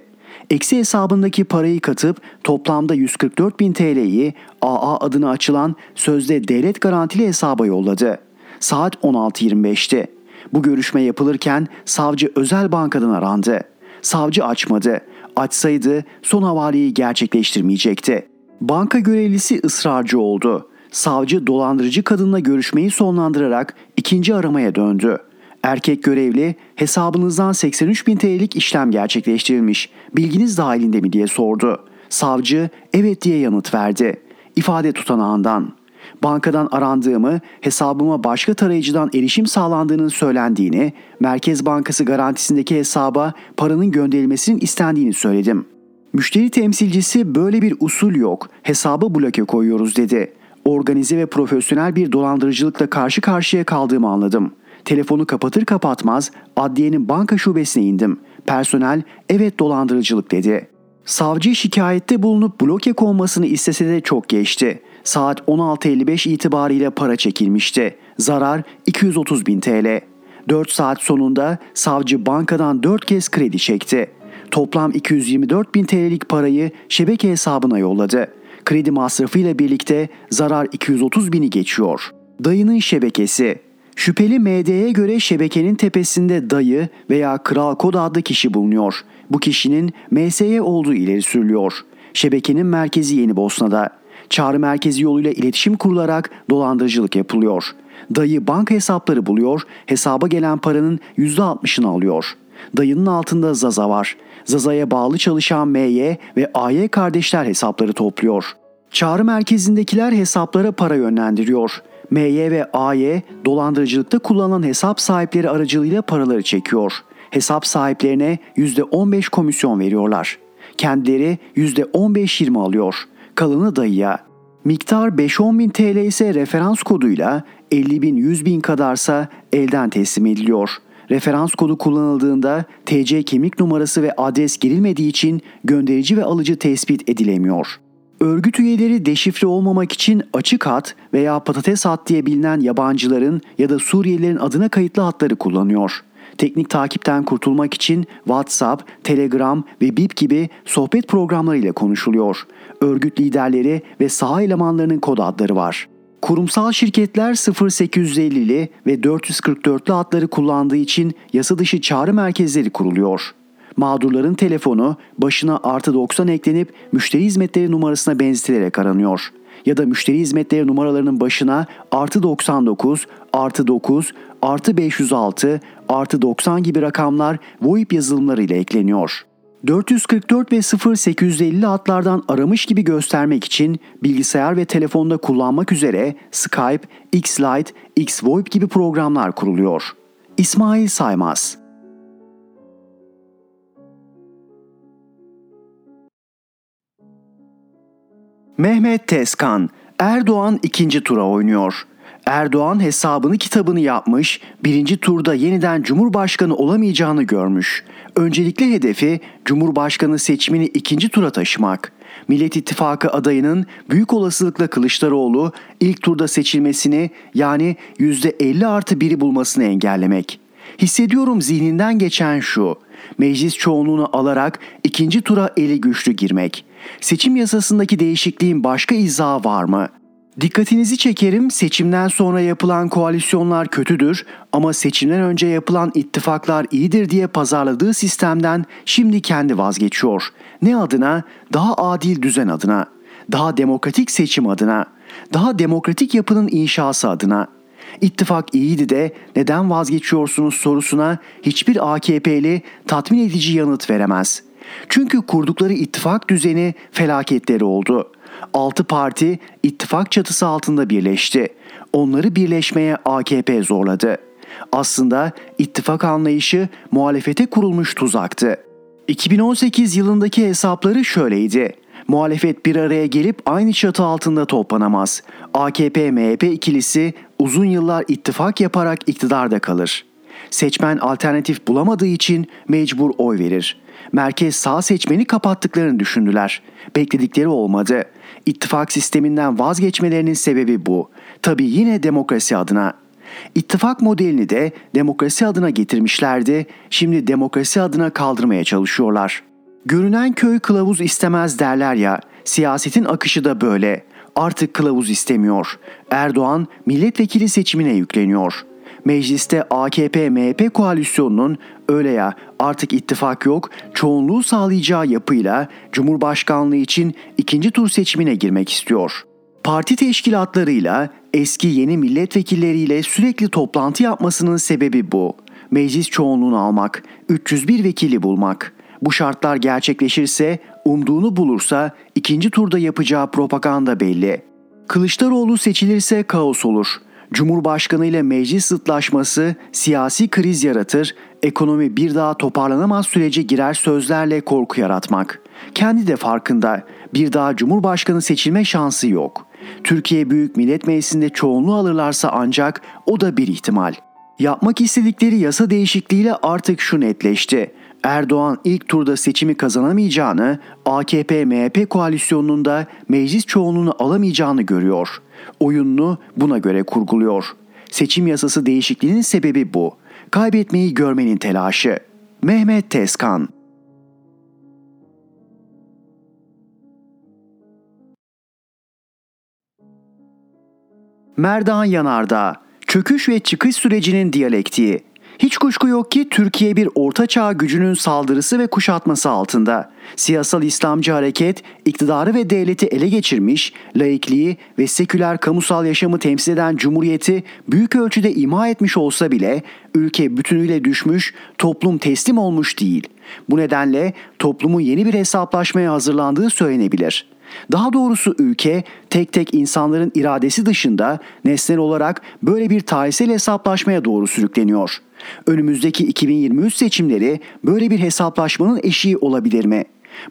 Eksi hesabındaki parayı katıp toplamda 144 bin TL'yi AA adına açılan sözde devlet garantili hesaba yolladı. Saat 16.25'ti. Bu görüşme yapılırken savcı özel bankadan arandı. Savcı açmadı. Açsaydı son havaleyi gerçekleştirmeyecekti. Banka görevlisi ısrarcı oldu. Savcı dolandırıcı kadınla görüşmeyi sonlandırarak ikinci aramaya döndü. Erkek görevli hesabınızdan 83 bin TL'lik işlem gerçekleştirilmiş. Bilginiz dahilinde mi diye sordu. Savcı evet diye yanıt verdi. İfade tutanağından. Bankadan arandığımı, hesabıma başka tarayıcıdan erişim sağlandığının söylendiğini, Merkez Bankası garantisindeki hesaba paranın gönderilmesinin istendiğini söyledim. Müşteri temsilcisi böyle bir usul yok, hesabı bloke koyuyoruz dedi. Organize ve profesyonel bir dolandırıcılıkla karşı karşıya kaldığımı anladım.'' Telefonu kapatır kapatmaz adliyenin banka şubesine indim. Personel evet dolandırıcılık dedi. Savcı şikayette bulunup bloke konmasını istese de çok geçti. Saat 16.55 itibariyle para çekilmişti. Zarar 230 bin TL. 4 saat sonunda savcı bankadan 4 kez kredi çekti. Toplam 224 bin TL'lik parayı şebeke hesabına yolladı. Kredi masrafıyla birlikte zarar 230 bini geçiyor. Dayının şebekesi Şüpheli MD'ye göre şebekenin tepesinde dayı veya kral kod adlı kişi bulunuyor. Bu kişinin MSY olduğu ileri sürülüyor. Şebekenin merkezi Yeni Bosna'da. Çağrı merkezi yoluyla iletişim kurularak dolandırıcılık yapılıyor. Dayı banka hesapları buluyor, hesaba gelen paranın %60'ını alıyor. Dayının altında Zaza var. Zaza'ya bağlı çalışan MY ve AY kardeşler hesapları topluyor. Çağrı merkezindekiler hesaplara para yönlendiriyor. MY ve AY dolandırıcılıkta kullanılan hesap sahipleri aracılığıyla paraları çekiyor. Hesap sahiplerine %15 komisyon veriyorlar. Kendileri %15-20 alıyor. Kalanı dayıya. Miktar 5-10 bin TL ise referans koduyla 50 bin 100 bin kadarsa elden teslim ediliyor. Referans kodu kullanıldığında TC kimlik numarası ve adres girilmediği için gönderici ve alıcı tespit edilemiyor. Örgüt üyeleri deşifre olmamak için açık hat veya patates hat diye bilinen yabancıların ya da Suriyelilerin adına kayıtlı hatları kullanıyor. Teknik takipten kurtulmak için WhatsApp, Telegram ve Bip gibi sohbet programlarıyla konuşuluyor. Örgüt liderleri ve saha elemanlarının kod adları var. Kurumsal şirketler 0850'li ve 444'lü hatları kullandığı için yasa dışı çağrı merkezleri kuruluyor. Mağdurların telefonu başına artı 90 eklenip müşteri hizmetleri numarasına benzetilerek aranıyor. Ya da müşteri hizmetleri numaralarının başına artı 99, artı 9, artı 506, artı 90 gibi rakamlar VoIP yazılımlarıyla ekleniyor. 444 ve 0850 hatlardan aramış gibi göstermek için bilgisayar ve telefonda kullanmak üzere Skype, X-Lite, X-VoIP gibi programlar kuruluyor. İsmail Saymaz Mehmet Tezkan, Erdoğan ikinci tura oynuyor. Erdoğan hesabını kitabını yapmış, birinci turda yeniden Cumhurbaşkanı olamayacağını görmüş. Öncelikli hedefi Cumhurbaşkanı seçimini ikinci tura taşımak. Millet İttifakı adayının büyük olasılıkla Kılıçdaroğlu ilk turda seçilmesini yani %50 artı biri bulmasını engellemek. Hissediyorum zihninden geçen şu. Meclis çoğunluğunu alarak ikinci tura eli güçlü girmek. Seçim yasasındaki değişikliğin başka izahı var mı? Dikkatinizi çekerim seçimden sonra yapılan koalisyonlar kötüdür ama seçimden önce yapılan ittifaklar iyidir diye pazarladığı sistemden şimdi kendi vazgeçiyor. Ne adına? Daha adil düzen adına. Daha demokratik seçim adına. Daha demokratik yapının inşası adına. İttifak iyiydi de neden vazgeçiyorsunuz sorusuna hiçbir AKP'li tatmin edici yanıt veremez. Çünkü kurdukları ittifak düzeni felaketleri oldu. Altı parti ittifak çatısı altında birleşti. Onları birleşmeye AKP zorladı. Aslında ittifak anlayışı muhalefete kurulmuş tuzaktı. 2018 yılındaki hesapları şöyleydi. Muhalefet bir araya gelip aynı çatı altında toplanamaz. AKP-MHP ikilisi uzun yıllar ittifak yaparak iktidarda kalır. Seçmen alternatif bulamadığı için mecbur oy verir. Merkez sağ seçmeni kapattıklarını düşündüler. Bekledikleri olmadı. İttifak sisteminden vazgeçmelerinin sebebi bu. Tabii yine demokrasi adına. İttifak modelini de demokrasi adına getirmişlerdi. Şimdi demokrasi adına kaldırmaya çalışıyorlar. Görünen köy kılavuz istemez derler ya. Siyasetin akışı da böyle. Artık kılavuz istemiyor. Erdoğan milletvekili seçimine yükleniyor. Mecliste AKP-MHP koalisyonunun öyle ya artık ittifak yok, çoğunluğu sağlayacağı yapıyla Cumhurbaşkanlığı için ikinci tur seçimine girmek istiyor. Parti teşkilatlarıyla eski yeni milletvekilleriyle sürekli toplantı yapmasının sebebi bu. Meclis çoğunluğunu almak, 301 vekili bulmak. Bu şartlar gerçekleşirse, umduğunu bulursa ikinci turda yapacağı propaganda belli. Kılıçdaroğlu seçilirse kaos olur. Cumhurbaşkanı ile meclis zıtlaşması siyasi kriz yaratır, ekonomi bir daha toparlanamaz sürece girer sözlerle korku yaratmak. Kendi de farkında bir daha Cumhurbaşkanı seçilme şansı yok. Türkiye Büyük Millet Meclisi'nde çoğunluğu alırlarsa ancak o da bir ihtimal. Yapmak istedikleri yasa değişikliğiyle artık şu netleşti. Erdoğan ilk turda seçimi kazanamayacağını, AKP-MHP koalisyonunun da meclis çoğunluğunu alamayacağını görüyor. Oyununu buna göre kurguluyor. Seçim yasası değişikliğinin sebebi bu. Kaybetmeyi görmenin telaşı. Mehmet Tezkan Merdan Yanardağ Çöküş ve çıkış sürecinin diyalektiği hiç kuşku yok ki Türkiye bir ortaçağ gücünün saldırısı ve kuşatması altında. Siyasal İslamcı hareket iktidarı ve devleti ele geçirmiş, laikliği ve seküler kamusal yaşamı temsil eden cumhuriyeti büyük ölçüde ima etmiş olsa bile ülke bütünüyle düşmüş, toplum teslim olmuş değil. Bu nedenle toplumun yeni bir hesaplaşmaya hazırlandığı söylenebilir. Daha doğrusu ülke tek tek insanların iradesi dışında nesnel olarak böyle bir tarihsel hesaplaşmaya doğru sürükleniyor. Önümüzdeki 2023 seçimleri böyle bir hesaplaşmanın eşiği olabilir mi?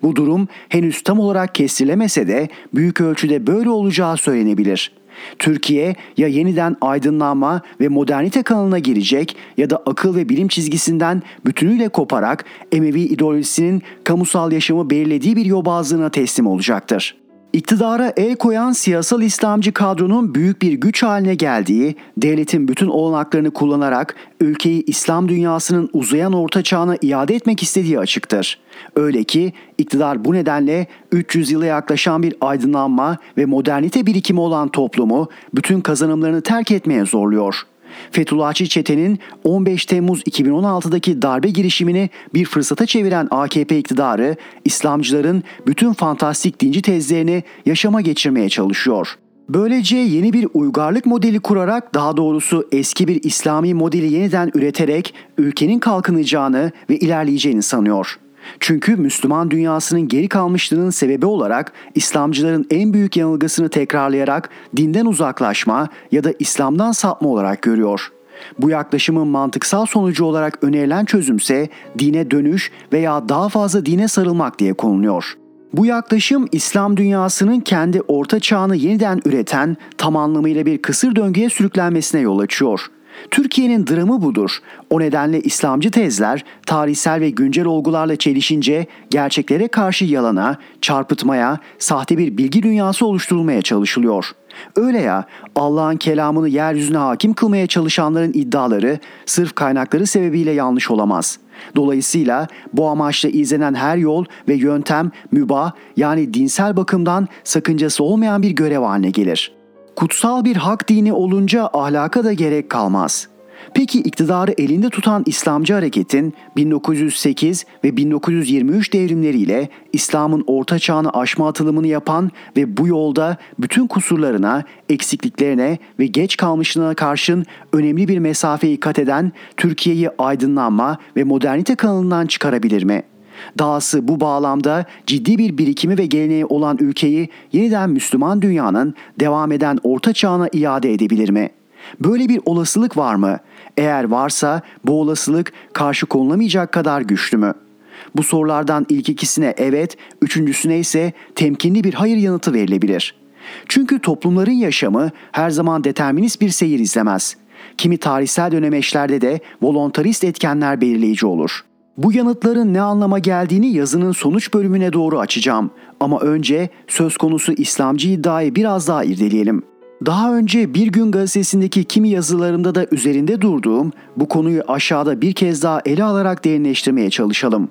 Bu durum henüz tam olarak kestirilemese de büyük ölçüde böyle olacağı söylenebilir. Türkiye ya yeniden aydınlanma ve modernite kanalına girecek ya da akıl ve bilim çizgisinden bütünüyle koparak Emevi ideolojisinin kamusal yaşamı belirlediği bir yobazlığına teslim olacaktır. İktidara el koyan siyasal İslamcı kadronun büyük bir güç haline geldiği, devletin bütün olanaklarını kullanarak ülkeyi İslam dünyasının uzayan orta çağına iade etmek istediği açıktır. Öyle ki iktidar bu nedenle 300 yıla yaklaşan bir aydınlanma ve modernite birikimi olan toplumu bütün kazanımlarını terk etmeye zorluyor.'' Fethullahçı çetenin 15 Temmuz 2016'daki darbe girişimini bir fırsata çeviren AKP iktidarı İslamcıların bütün fantastik dinci tezlerini yaşama geçirmeye çalışıyor. Böylece yeni bir uygarlık modeli kurarak daha doğrusu eski bir İslami modeli yeniden üreterek ülkenin kalkınacağını ve ilerleyeceğini sanıyor. Çünkü Müslüman dünyasının geri kalmışlığının sebebi olarak İslamcıların en büyük yanılgısını tekrarlayarak dinden uzaklaşma ya da İslam'dan sapma olarak görüyor. Bu yaklaşımın mantıksal sonucu olarak önerilen çözümse dine dönüş veya daha fazla dine sarılmak diye konuluyor. Bu yaklaşım İslam dünyasının kendi orta çağını yeniden üreten tam anlamıyla bir kısır döngüye sürüklenmesine yol açıyor. Türkiye'nin dramı budur. O nedenle İslamcı tezler tarihsel ve güncel olgularla çelişince gerçeklere karşı yalana, çarpıtmaya, sahte bir bilgi dünyası oluşturulmaya çalışılıyor. Öyle ya Allah'ın kelamını yeryüzüne hakim kılmaya çalışanların iddiaları sırf kaynakları sebebiyle yanlış olamaz. Dolayısıyla bu amaçla izlenen her yol ve yöntem mübah yani dinsel bakımdan sakıncası olmayan bir görev haline gelir.'' Kutsal bir hak dini olunca ahlaka da gerek kalmaz. Peki iktidarı elinde tutan İslamcı hareketin 1908 ve 1923 devrimleriyle İslam'ın orta çağını aşma atılımını yapan ve bu yolda bütün kusurlarına, eksikliklerine ve geç kalmışlığına karşın önemli bir mesafeyi kat eden Türkiye'yi aydınlanma ve modernite kanalından çıkarabilir mi?'' Dahası bu bağlamda ciddi bir birikimi ve geleneği olan ülkeyi yeniden Müslüman dünyanın devam eden orta çağına iade edebilir mi? Böyle bir olasılık var mı? Eğer varsa bu olasılık karşı konulamayacak kadar güçlü mü? Bu sorulardan ilk ikisine evet, üçüncüsüne ise temkinli bir hayır yanıtı verilebilir. Çünkü toplumların yaşamı her zaman determinist bir seyir izlemez. Kimi tarihsel dönemeçlerde de volontarist etkenler belirleyici olur.'' Bu yanıtların ne anlama geldiğini yazının sonuç bölümüne doğru açacağım. Ama önce söz konusu İslamcı iddiayı biraz daha irdeleyelim. Daha önce Bir Gün gazetesindeki kimi yazılarımda da üzerinde durduğum bu konuyu aşağıda bir kez daha ele alarak derinleştirmeye çalışalım.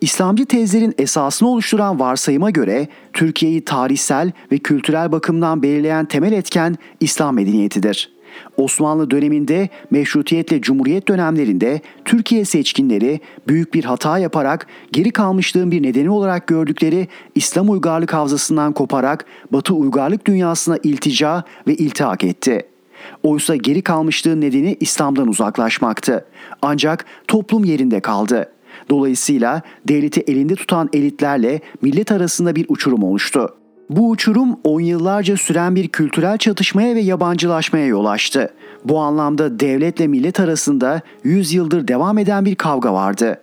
İslamcı tezlerin esasını oluşturan varsayıma göre Türkiye'yi tarihsel ve kültürel bakımdan belirleyen temel etken İslam medeniyetidir. Osmanlı döneminde meşrutiyetle cumhuriyet dönemlerinde Türkiye seçkinleri büyük bir hata yaparak geri kalmışlığın bir nedeni olarak gördükleri İslam uygarlık havzasından koparak Batı uygarlık dünyasına iltica ve iltihak etti. Oysa geri kalmışlığın nedeni İslam'dan uzaklaşmaktı. Ancak toplum yerinde kaldı. Dolayısıyla devleti elinde tutan elitlerle millet arasında bir uçurum oluştu. Bu uçurum on yıllarca süren bir kültürel çatışmaya ve yabancılaşmaya yol açtı. Bu anlamda devletle millet arasında 100 yıldır devam eden bir kavga vardı.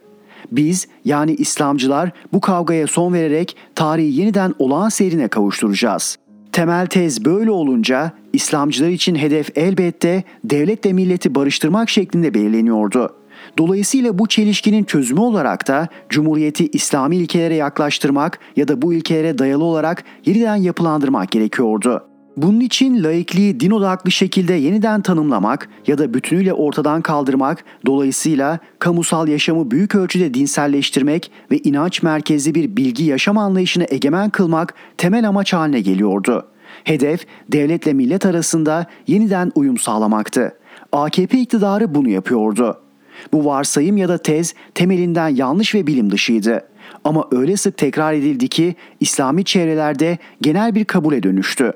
Biz yani İslamcılar bu kavgaya son vererek tarihi yeniden olağan seyrine kavuşturacağız. Temel tez böyle olunca İslamcılar için hedef elbette devletle milleti barıştırmak şeklinde belirleniyordu. Dolayısıyla bu çelişkinin çözümü olarak da Cumhuriyeti İslami ilkelere yaklaştırmak ya da bu ilkelere dayalı olarak yeniden yapılandırmak gerekiyordu. Bunun için laikliği din odaklı şekilde yeniden tanımlamak ya da bütünüyle ortadan kaldırmak, dolayısıyla kamusal yaşamı büyük ölçüde dinselleştirmek ve inanç merkezli bir bilgi yaşam anlayışını egemen kılmak temel amaç haline geliyordu. Hedef devletle millet arasında yeniden uyum sağlamaktı. AKP iktidarı bunu yapıyordu. Bu varsayım ya da tez temelinden yanlış ve bilim dışıydı. Ama öyle sık tekrar edildi ki İslami çevrelerde genel bir kabule dönüştü.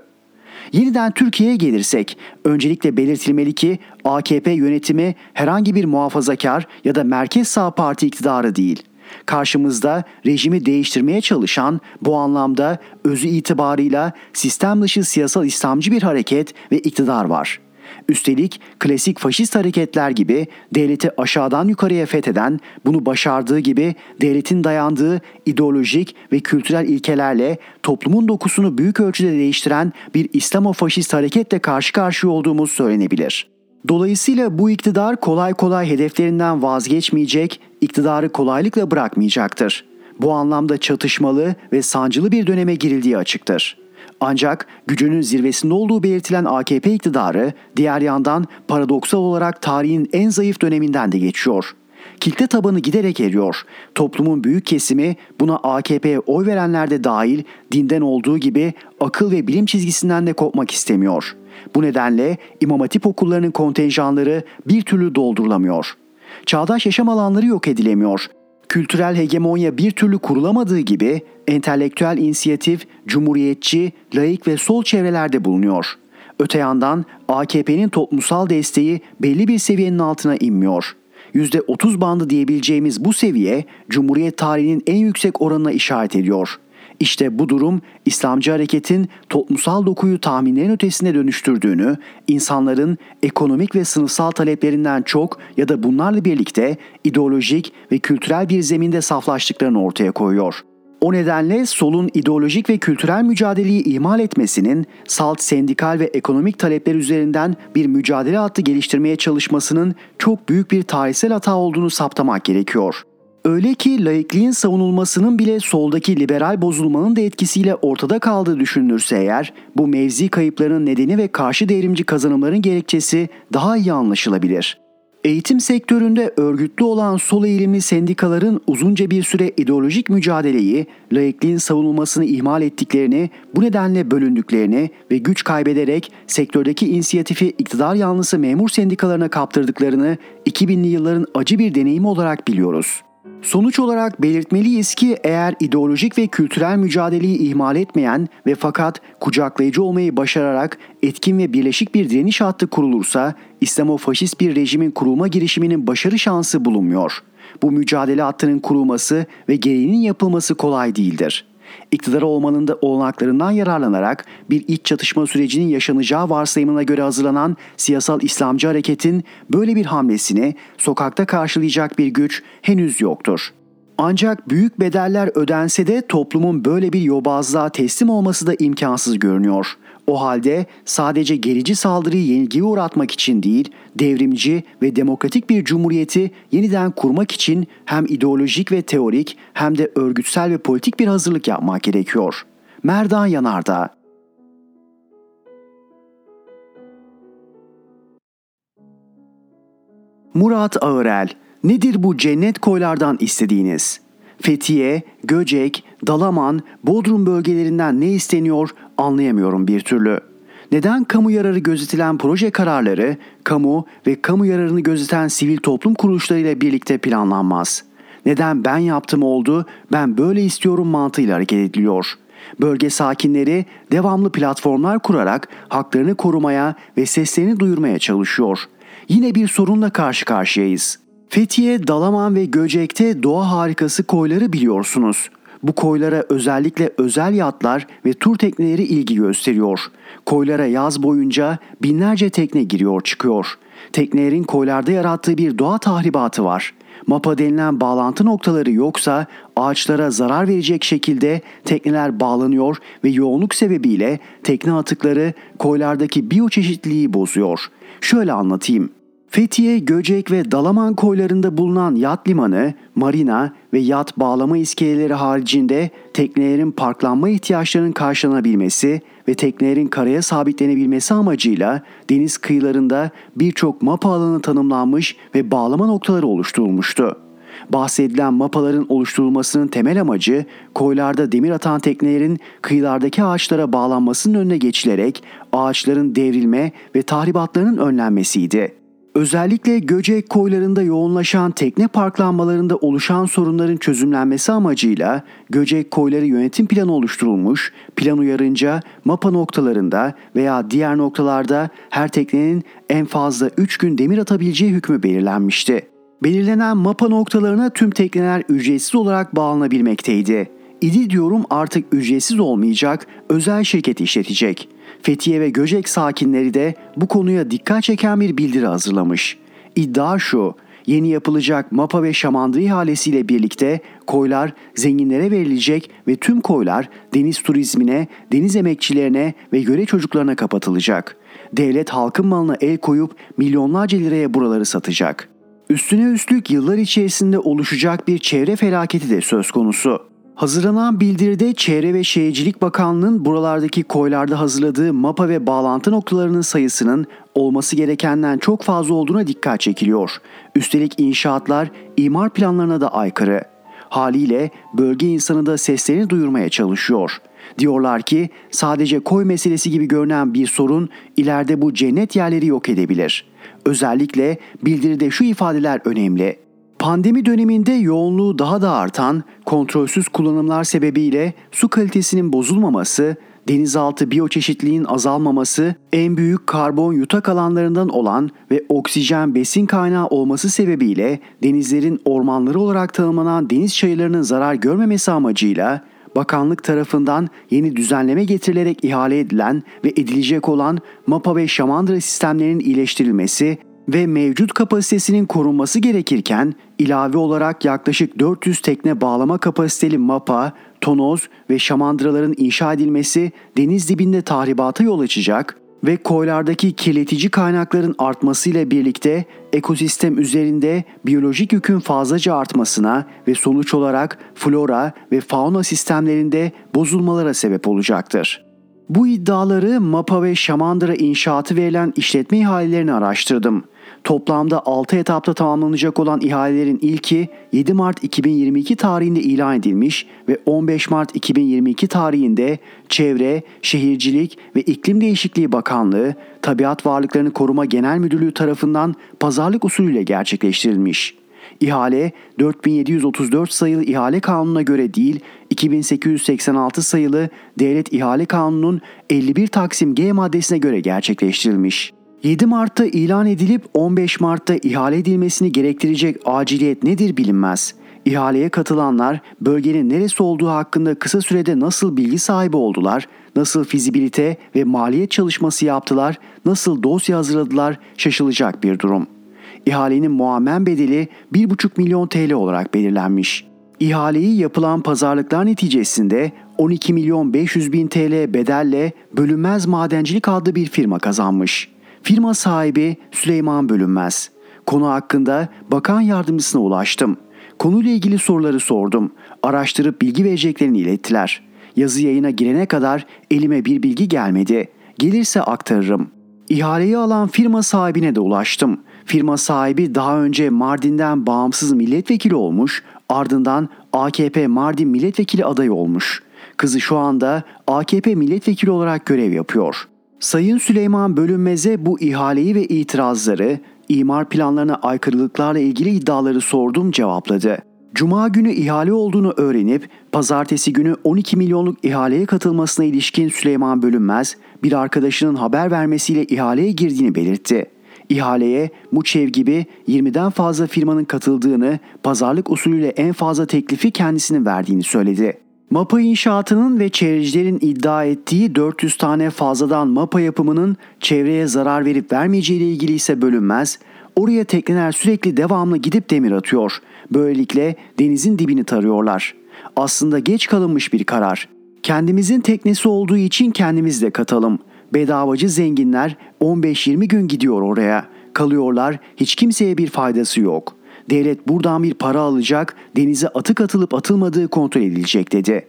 Yeniden Türkiye'ye gelirsek öncelikle belirtilmeli ki AKP yönetimi herhangi bir muhafazakar ya da merkez sağ parti iktidarı değil. Karşımızda rejimi değiştirmeye çalışan bu anlamda özü itibarıyla sistem dışı siyasal İslamcı bir hareket ve iktidar var.'' Üstelik klasik faşist hareketler gibi devleti aşağıdan yukarıya fetheden, bunu başardığı gibi devletin dayandığı ideolojik ve kültürel ilkelerle toplumun dokusunu büyük ölçüde değiştiren bir İslamo-faşist hareketle karşı karşıya olduğumuz söylenebilir. Dolayısıyla bu iktidar kolay kolay hedeflerinden vazgeçmeyecek, iktidarı kolaylıkla bırakmayacaktır. Bu anlamda çatışmalı ve sancılı bir döneme girildiği açıktır. Ancak gücünün zirvesinde olduğu belirtilen AKP iktidarı diğer yandan paradoksal olarak tarihin en zayıf döneminden de geçiyor. Kitle tabanı giderek eriyor. Toplumun büyük kesimi buna AKP'ye oy verenler de dahil dinden olduğu gibi akıl ve bilim çizgisinden de kopmak istemiyor. Bu nedenle İmam Hatip okullarının kontenjanları bir türlü doldurulamıyor. Çağdaş yaşam alanları yok edilemiyor kültürel hegemonya bir türlü kurulamadığı gibi entelektüel inisiyatif cumhuriyetçi, laik ve sol çevrelerde bulunuyor. Öte yandan AKP'nin toplumsal desteği belli bir seviyenin altına inmiyor. %30 bandı diyebileceğimiz bu seviye Cumhuriyet tarihinin en yüksek oranına işaret ediyor. İşte bu durum İslamcı hareketin toplumsal dokuyu tahminlerin ötesine dönüştürdüğünü, insanların ekonomik ve sınıfsal taleplerinden çok ya da bunlarla birlikte ideolojik ve kültürel bir zeminde saflaştıklarını ortaya koyuyor. O nedenle solun ideolojik ve kültürel mücadeleyi ihmal etmesinin salt sendikal ve ekonomik talepler üzerinden bir mücadele hattı geliştirmeye çalışmasının çok büyük bir tarihsel hata olduğunu saptamak gerekiyor. Öyle ki laikliğin savunulmasının bile soldaki liberal bozulmanın da etkisiyle ortada kaldığı düşünülürse eğer bu mevzi kayıplarının nedeni ve karşı devrimci kazanımların gerekçesi daha iyi anlaşılabilir. Eğitim sektöründe örgütlü olan sol eğilimli sendikaların uzunca bir süre ideolojik mücadeleyi, laikliğin savunulmasını ihmal ettiklerini, bu nedenle bölündüklerini ve güç kaybederek sektördeki inisiyatifi iktidar yanlısı memur sendikalarına kaptırdıklarını 2000'li yılların acı bir deneyimi olarak biliyoruz. Sonuç olarak belirtmeliyiz ki eğer ideolojik ve kültürel mücadeleyi ihmal etmeyen ve fakat kucaklayıcı olmayı başararak etkin ve birleşik bir direniş hattı kurulursa İslamofaşist bir rejimin kurulma girişiminin başarı şansı bulunmuyor. Bu mücadele hattının kurulması ve gereğinin yapılması kolay değildir iktidar olmanın da olanaklarından yararlanarak bir iç çatışma sürecinin yaşanacağı varsayımına göre hazırlanan siyasal İslamcı hareketin böyle bir hamlesini sokakta karşılayacak bir güç henüz yoktur. Ancak büyük bedeller ödense de toplumun böyle bir yobazlığa teslim olması da imkansız görünüyor. O halde sadece gerici saldırıyı yenilgiye uğratmak için değil, devrimci ve demokratik bir cumhuriyeti yeniden kurmak için hem ideolojik ve teorik hem de örgütsel ve politik bir hazırlık yapmak gerekiyor. Merdan Yanardağ Murat Ağırel, nedir bu cennet koylardan istediğiniz? Fethiye, Göcek, Dalaman, Bodrum bölgelerinden ne isteniyor anlayamıyorum bir türlü. Neden kamu yararı gözetilen proje kararları, kamu ve kamu yararını gözeten sivil toplum kuruluşlarıyla birlikte planlanmaz? Neden ben yaptım oldu, ben böyle istiyorum mantığıyla hareket ediliyor? Bölge sakinleri devamlı platformlar kurarak haklarını korumaya ve seslerini duyurmaya çalışıyor. Yine bir sorunla karşı karşıyayız. Fethiye, Dalaman ve Göcek'te doğa harikası koyları biliyorsunuz. Bu koylara özellikle özel yatlar ve tur tekneleri ilgi gösteriyor. Koylara yaz boyunca binlerce tekne giriyor çıkıyor. Teknelerin koylarda yarattığı bir doğa tahribatı var. Mapa denilen bağlantı noktaları yoksa ağaçlara zarar verecek şekilde tekneler bağlanıyor ve yoğunluk sebebiyle tekne atıkları koylardaki biyoçeşitliliği bozuyor. Şöyle anlatayım. Fethiye, Göcek ve Dalaman koylarında bulunan yat limanı, marina ve yat bağlama iskeleleri haricinde teknelerin parklanma ihtiyaçlarının karşılanabilmesi ve teknelerin karaya sabitlenebilmesi amacıyla deniz kıyılarında birçok mapa alanı tanımlanmış ve bağlama noktaları oluşturulmuştu. Bahsedilen mapaların oluşturulmasının temel amacı koylarda demir atan teknelerin kıyılardaki ağaçlara bağlanmasının önüne geçilerek ağaçların devrilme ve tahribatlarının önlenmesiydi. Özellikle Göcek koylarında yoğunlaşan tekne parklanmalarında oluşan sorunların çözümlenmesi amacıyla Göcek koyları yönetim planı oluşturulmuş, plan uyarınca mapa noktalarında veya diğer noktalarda her teknenin en fazla 3 gün demir atabileceği hükmü belirlenmişti. Belirlenen mapa noktalarına tüm tekneler ücretsiz olarak bağlanabilmekteydi. İdi diyorum artık ücretsiz olmayacak, özel şirket işletecek.'' Fethiye ve Göcek sakinleri de bu konuya dikkat çeken bir bildiri hazırlamış. İddia şu, yeni yapılacak mapa ve şamandıra ihalesiyle birlikte koylar zenginlere verilecek ve tüm koylar deniz turizmine, deniz emekçilerine ve göre çocuklarına kapatılacak. Devlet halkın malına el koyup milyonlarca liraya buraları satacak. Üstüne üstlük yıllar içerisinde oluşacak bir çevre felaketi de söz konusu. Hazırlanan bildiride Çevre ve Şehircilik Bakanlığı'nın buralardaki koylarda hazırladığı mapa ve bağlantı noktalarının sayısının olması gerekenden çok fazla olduğuna dikkat çekiliyor. Üstelik inşaatlar imar planlarına da aykırı. Haliyle bölge insanı da seslerini duyurmaya çalışıyor. Diyorlar ki sadece koy meselesi gibi görünen bir sorun ileride bu cennet yerleri yok edebilir. Özellikle bildiride şu ifadeler önemli. Pandemi döneminde yoğunluğu daha da artan kontrolsüz kullanımlar sebebiyle su kalitesinin bozulmaması, denizaltı biyoçeşitliliğin azalmaması, en büyük karbon yutak alanlarından olan ve oksijen besin kaynağı olması sebebiyle denizlerin ormanları olarak tanımlanan deniz çayırlarının zarar görmemesi amacıyla bakanlık tarafından yeni düzenleme getirilerek ihale edilen ve edilecek olan MAPA ve Şamandıra sistemlerinin iyileştirilmesi ve mevcut kapasitesinin korunması gerekirken ilave olarak yaklaşık 400 tekne bağlama kapasiteli MAPA, tonoz ve şamandıraların inşa edilmesi deniz dibinde tahribata yol açacak ve koylardaki kirletici kaynakların artmasıyla birlikte ekosistem üzerinde biyolojik yükün fazlaca artmasına ve sonuç olarak flora ve fauna sistemlerinde bozulmalara sebep olacaktır. Bu iddiaları MAPA ve Şamandıra inşaatı verilen işletme ihalelerini araştırdım. Toplamda 6 etapta tamamlanacak olan ihalelerin ilki 7 Mart 2022 tarihinde ilan edilmiş ve 15 Mart 2022 tarihinde Çevre, Şehircilik ve İklim Değişikliği Bakanlığı, Tabiat Varlıklarını Koruma Genel Müdürlüğü tarafından pazarlık usulüyle gerçekleştirilmiş. İhale 4734 sayılı ihale kanununa göre değil 2886 sayılı Devlet İhale Kanunu'nun 51 Taksim G maddesine göre gerçekleştirilmiş. 7 Mart'ta ilan edilip 15 Mart'ta ihale edilmesini gerektirecek aciliyet nedir bilinmez. İhaleye katılanlar bölgenin neresi olduğu hakkında kısa sürede nasıl bilgi sahibi oldular, nasıl fizibilite ve maliyet çalışması yaptılar, nasıl dosya hazırladılar şaşılacak bir durum. İhalenin muammen bedeli 1,5 milyon TL olarak belirlenmiş. İhaleyi yapılan pazarlıklar neticesinde 12 milyon 500 bin TL bedelle Bölünmez Madencilik adlı bir firma kazanmış. Firma sahibi Süleyman Bölünmez. Konu hakkında bakan yardımcısına ulaştım. Konuyla ilgili soruları sordum. Araştırıp bilgi vereceklerini ilettiler. Yazı yayına girene kadar elime bir bilgi gelmedi. Gelirse aktarırım. İhaleyi alan firma sahibine de ulaştım. Firma sahibi daha önce Mardin'den bağımsız milletvekili olmuş, ardından AKP Mardin milletvekili adayı olmuş. Kızı şu anda AKP milletvekili olarak görev yapıyor. Sayın Süleyman Bölünmez'e bu ihaleyi ve itirazları, imar planlarına aykırılıklarla ilgili iddiaları sordum cevapladı. Cuma günü ihale olduğunu öğrenip pazartesi günü 12 milyonluk ihaleye katılmasına ilişkin Süleyman Bölünmez bir arkadaşının haber vermesiyle ihaleye girdiğini belirtti. İhaleye Muçev gibi 20'den fazla firmanın katıldığını, pazarlık usulüyle en fazla teklifi kendisinin verdiğini söyledi. MAPA inşaatının ve çevrecilerin iddia ettiği 400 tane fazladan MAPA yapımının çevreye zarar verip vermeyeceği ile ilgili ise bölünmez. Oraya tekneler sürekli devamlı gidip demir atıyor. Böylelikle denizin dibini tarıyorlar. Aslında geç kalınmış bir karar. Kendimizin teknesi olduğu için kendimiz de katalım. Bedavacı zenginler 15-20 gün gidiyor oraya. Kalıyorlar, hiç kimseye bir faydası yok. Devlet buradan bir para alacak, denize atık atılıp atılmadığı kontrol edilecek dedi.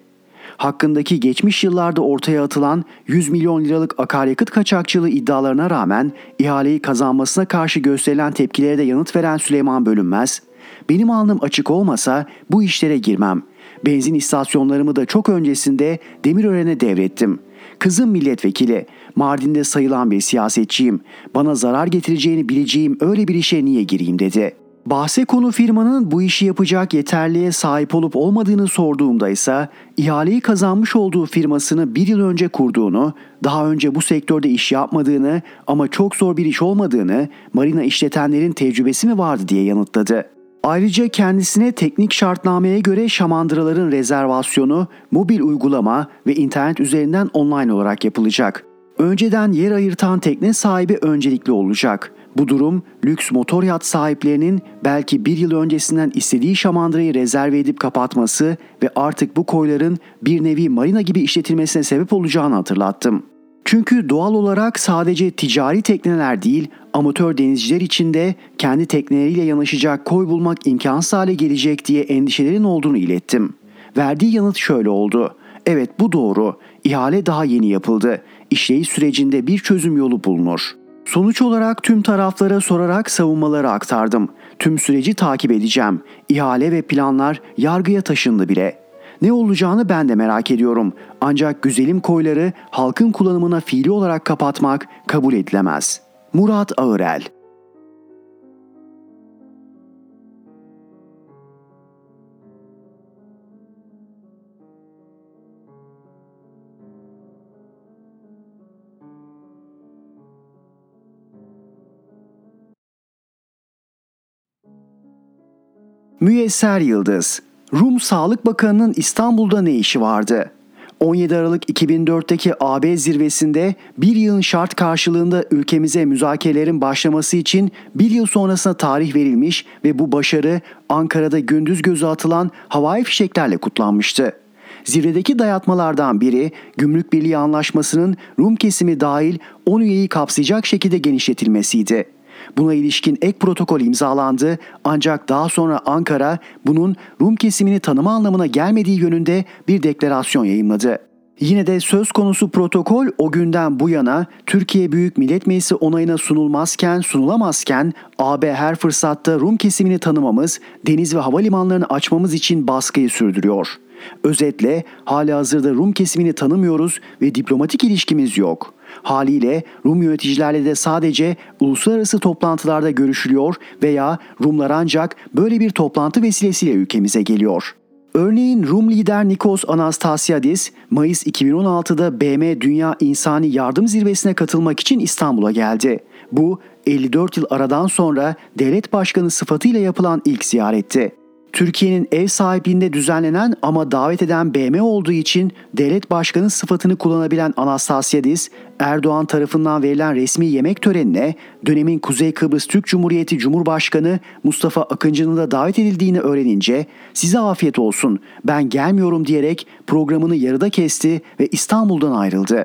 Hakkındaki geçmiş yıllarda ortaya atılan 100 milyon liralık akaryakıt kaçakçılığı iddialarına rağmen ihaleyi kazanmasına karşı gösterilen tepkilere de yanıt veren Süleyman Bölünmez, benim alnım açık olmasa bu işlere girmem. Benzin istasyonlarımı da çok öncesinde Demirören'e devrettim. Kızım milletvekili, Mardin'de sayılan bir siyasetçiyim. Bana zarar getireceğini bileceğim öyle bir işe niye gireyim dedi.'' Bahse konu firmanın bu işi yapacak yeterliğe sahip olup olmadığını sorduğumda ise ihaleyi kazanmış olduğu firmasını bir yıl önce kurduğunu, daha önce bu sektörde iş yapmadığını ama çok zor bir iş olmadığını, marina işletenlerin tecrübesi mi vardı diye yanıtladı. Ayrıca kendisine teknik şartnameye göre şamandıraların rezervasyonu, mobil uygulama ve internet üzerinden online olarak yapılacak. Önceden yer ayırtan tekne sahibi öncelikli olacak. Bu durum lüks motor yat sahiplerinin belki bir yıl öncesinden istediği şamandırayı rezerve edip kapatması ve artık bu koyların bir nevi marina gibi işletilmesine sebep olacağını hatırlattım. Çünkü doğal olarak sadece ticari tekneler değil, amatör denizciler için de kendi tekneleriyle yanaşacak koy bulmak imkansız hale gelecek diye endişelerin olduğunu ilettim. Verdiği yanıt şöyle oldu. Evet bu doğru. İhale daha yeni yapıldı. İşleyiş sürecinde bir çözüm yolu bulunur. Sonuç olarak tüm taraflara sorarak savunmaları aktardım. Tüm süreci takip edeceğim. İhale ve planlar yargıya taşındı bile. Ne olacağını ben de merak ediyorum. Ancak güzelim koyları halkın kullanımına fiili olarak kapatmak kabul edilemez. Murat Ağırel Müyesser Yıldız Rum Sağlık Bakanı'nın İstanbul'da ne işi vardı? 17 Aralık 2004'teki AB zirvesinde bir yılın şart karşılığında ülkemize müzakerelerin başlaması için bir yıl sonrasına tarih verilmiş ve bu başarı Ankara'da gündüz gözü atılan havai fişeklerle kutlanmıştı. Zirvedeki dayatmalardan biri Gümrük Birliği Anlaşması'nın Rum kesimi dahil 10 üyeyi kapsayacak şekilde genişletilmesiydi. Buna ilişkin ek protokol imzalandı ancak daha sonra Ankara bunun Rum kesimini tanıma anlamına gelmediği yönünde bir deklarasyon yayımladı. Yine de söz konusu protokol o günden bu yana Türkiye Büyük Millet Meclisi onayına sunulmazken sunulamazken AB her fırsatta Rum kesimini tanımamız, deniz ve havalimanlarını açmamız için baskıyı sürdürüyor. Özetle hali hazırda Rum kesimini tanımıyoruz ve diplomatik ilişkimiz yok. Haliyle Rum yöneticilerle de sadece uluslararası toplantılarda görüşülüyor veya Rumlar ancak böyle bir toplantı vesilesiyle ülkemize geliyor. Örneğin Rum lider Nikos Anastasiadis, Mayıs 2016'da BM Dünya İnsani Yardım Zirvesi'ne katılmak için İstanbul'a geldi. Bu 54 yıl aradan sonra devlet başkanı sıfatıyla yapılan ilk ziyaretti. Türkiye'nin ev sahipliğinde düzenlenen ama davet eden BM olduğu için devlet başkanı sıfatını kullanabilen Anastasiadis, Erdoğan tarafından verilen resmi yemek törenine dönemin Kuzey Kıbrıs Türk Cumhuriyeti Cumhurbaşkanı Mustafa Akıncı'nın da davet edildiğini öğrenince size afiyet olsun ben gelmiyorum diyerek programını yarıda kesti ve İstanbul'dan ayrıldı.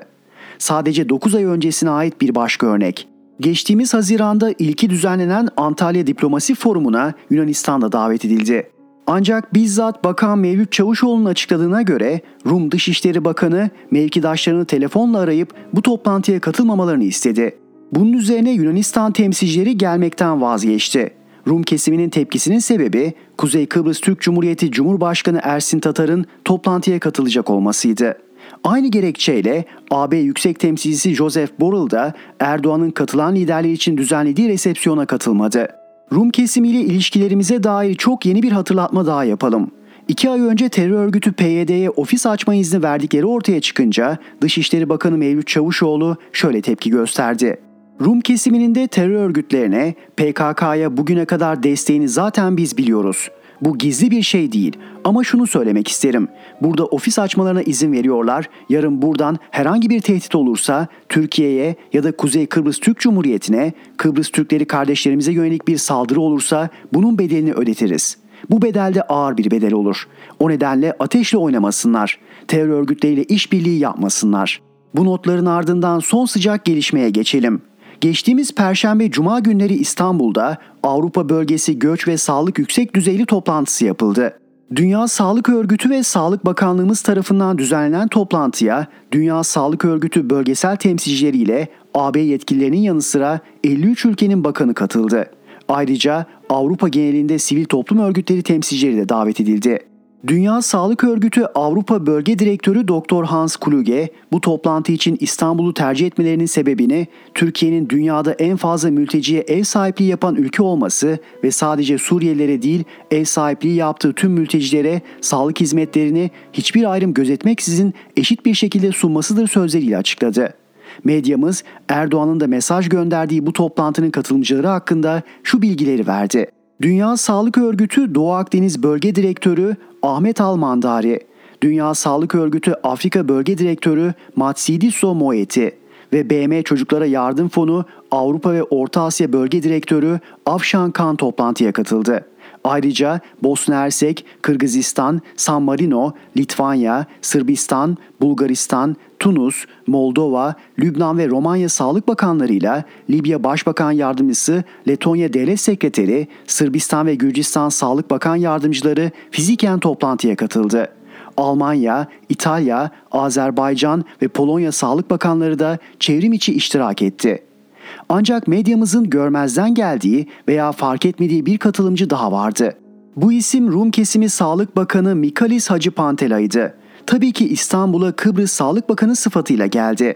Sadece 9 ay öncesine ait bir başka örnek. Geçtiğimiz Haziran'da ilki düzenlenen Antalya Diplomasi Forumu'na Yunanistan'da davet edildi. Ancak bizzat Bakan Mevlüt Çavuşoğlu'nun açıkladığına göre Rum Dışişleri Bakanı mevkidaşlarını telefonla arayıp bu toplantıya katılmamalarını istedi. Bunun üzerine Yunanistan temsilcileri gelmekten vazgeçti. Rum kesiminin tepkisinin sebebi Kuzey Kıbrıs Türk Cumhuriyeti Cumhurbaşkanı Ersin Tatar'ın toplantıya katılacak olmasıydı. Aynı gerekçeyle AB Yüksek Temsilcisi Joseph Borrell da Erdoğan'ın katılan liderler için düzenlediği resepsiyona katılmadı. Rum kesimiyle ilişkilerimize dair çok yeni bir hatırlatma daha yapalım. İki ay önce terör örgütü PYD'ye ofis açma izni verdikleri ortaya çıkınca Dışişleri Bakanı Mevlüt Çavuşoğlu şöyle tepki gösterdi. Rum kesiminin de terör örgütlerine, PKK'ya bugüne kadar desteğini zaten biz biliyoruz. Bu gizli bir şey değil ama şunu söylemek isterim. Burada ofis açmalarına izin veriyorlar. Yarın buradan herhangi bir tehdit olursa Türkiye'ye ya da Kuzey Kıbrıs Türk Cumhuriyeti'ne, Kıbrıs Türkleri kardeşlerimize yönelik bir saldırı olursa bunun bedelini ödetiriz. Bu bedelde ağır bir bedel olur. O nedenle ateşle oynamasınlar. Terör örgütleriyle işbirliği yapmasınlar. Bu notların ardından son sıcak gelişmeye geçelim. Geçtiğimiz Perşembe Cuma günleri İstanbul'da Avrupa Bölgesi Göç ve Sağlık Yüksek Düzeyli toplantısı yapıldı. Dünya Sağlık Örgütü ve Sağlık Bakanlığımız tarafından düzenlenen toplantıya Dünya Sağlık Örgütü bölgesel temsilcileriyle AB yetkililerinin yanı sıra 53 ülkenin bakanı katıldı. Ayrıca Avrupa genelinde sivil toplum örgütleri temsilcileri de davet edildi. Dünya Sağlık Örgütü Avrupa Bölge Direktörü Dr. Hans Kluge bu toplantı için İstanbul'u tercih etmelerinin sebebini Türkiye'nin dünyada en fazla mülteciye ev sahipliği yapan ülke olması ve sadece Suriyelilere değil ev sahipliği yaptığı tüm mültecilere sağlık hizmetlerini hiçbir ayrım gözetmeksizin eşit bir şekilde sunmasıdır sözleriyle açıkladı. Medyamız Erdoğan'ın da mesaj gönderdiği bu toplantının katılımcıları hakkında şu bilgileri verdi. Dünya Sağlık Örgütü Doğu Akdeniz Bölge Direktörü Ahmet Almandari, Dünya Sağlık Örgütü Afrika Bölge Direktörü Matsidiso Moeti ve BM Çocuklara Yardım Fonu Avrupa ve Orta Asya Bölge Direktörü Afşan Kan toplantıya katıldı. Ayrıca Bosna Hersek, Kırgızistan, San Marino, Litvanya, Sırbistan, Bulgaristan, Tunus, Moldova, Lübnan ve Romanya Sağlık Bakanlarıyla Libya Başbakan Yardımcısı, Letonya Devlet Sekreteri, Sırbistan ve Gürcistan Sağlık Bakan Yardımcıları fiziken toplantıya katıldı. Almanya, İtalya, Azerbaycan ve Polonya Sağlık Bakanları da çevrim içi iştirak etti. Ancak medyamızın görmezden geldiği veya fark etmediği bir katılımcı daha vardı. Bu isim Rum kesimi Sağlık Bakanı Mikalis Hacı Pantela'ydı. Tabii ki İstanbul'a Kıbrıs Sağlık Bakanı sıfatıyla geldi.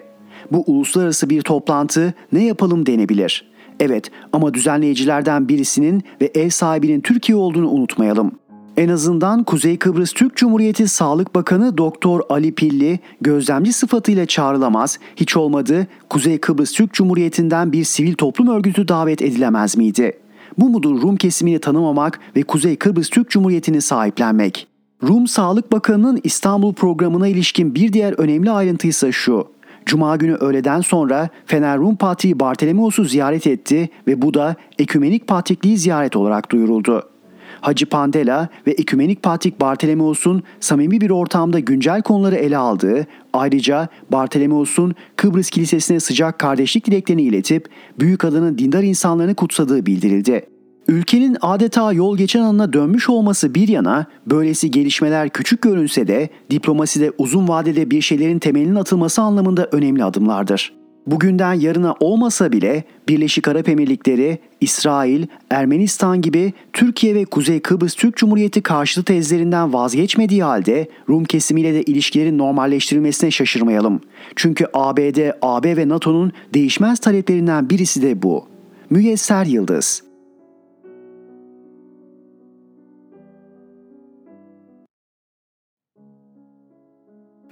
Bu uluslararası bir toplantı ne yapalım denebilir. Evet ama düzenleyicilerden birisinin ve ev sahibinin Türkiye olduğunu unutmayalım. En azından Kuzey Kıbrıs Türk Cumhuriyeti Sağlık Bakanı Doktor Ali Pilli gözlemci sıfatıyla çağrılamaz, hiç olmadı Kuzey Kıbrıs Türk Cumhuriyeti'nden bir sivil toplum örgütü davet edilemez miydi? Bu mudur Rum kesimini tanımamak ve Kuzey Kıbrıs Türk Cumhuriyeti'ni sahiplenmek? Rum Sağlık Bakanı'nın İstanbul programına ilişkin bir diğer önemli ayrıntı ise şu. Cuma günü öğleden sonra Fener Rum Patriği Bartolomeos'u ziyaret etti ve bu da ekümenik patrikliği ziyaret olarak duyuruldu. Hacı Pandela ve Ekümenik Patrik Bartolomeos'un samimi bir ortamda güncel konuları ele aldığı, ayrıca Bartolomeos'un Kıbrıs Kilisesi'ne sıcak kardeşlik dileklerini iletip büyük adının dindar insanlarını kutsadığı bildirildi. Ülkenin adeta yol geçen anına dönmüş olması bir yana, böylesi gelişmeler küçük görünse de diplomaside uzun vadede bir şeylerin temelinin atılması anlamında önemli adımlardır. Bugünden yarına olmasa bile Birleşik Arap Emirlikleri, İsrail, Ermenistan gibi Türkiye ve Kuzey Kıbrıs Türk Cumhuriyeti karşıtı tezlerinden vazgeçmediği halde Rum kesimiyle de ilişkilerin normalleştirilmesine şaşırmayalım. Çünkü ABD, AB ve NATO'nun değişmez taleplerinden birisi de bu. Müyesser Yıldız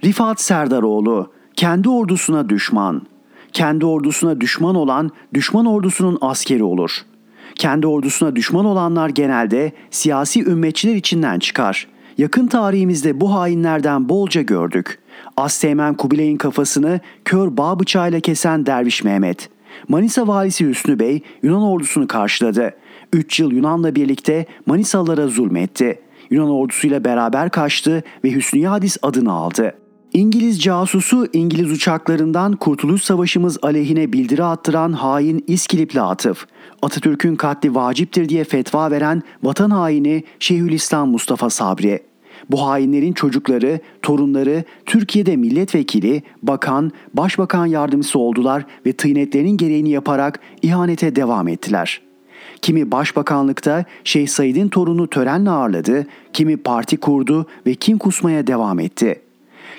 Rifat Serdaroğlu, kendi ordusuna düşman. Kendi ordusuna düşman olan düşman ordusunun askeri olur. Kendi ordusuna düşman olanlar genelde siyasi ümmetçiler içinden çıkar. Yakın tarihimizde bu hainlerden bolca gördük. Asteğmen Kubilay'ın kafasını kör bağ bıçağıyla kesen Derviş Mehmet. Manisa valisi Hüsnü Bey Yunan ordusunu karşıladı. 3 yıl Yunan'la birlikte Manisalılara zulmetti. Yunan ordusuyla beraber kaçtı ve Hüsnü Yadis adını aldı. İngiliz casusu İngiliz uçaklarından Kurtuluş Savaşımız aleyhine bildiri attıran hain İskilipli Atıf, Atatürk'ün katli vaciptir diye fetva veren vatan haini Şeyhülislam Mustafa Sabri. Bu hainlerin çocukları, torunları Türkiye'de milletvekili, bakan, başbakan yardımcısı oldular ve tıynetlerinin gereğini yaparak ihanete devam ettiler.'' Kimi başbakanlıkta Şeyh Said'in torunu törenle ağırladı, kimi parti kurdu ve kim kusmaya devam etti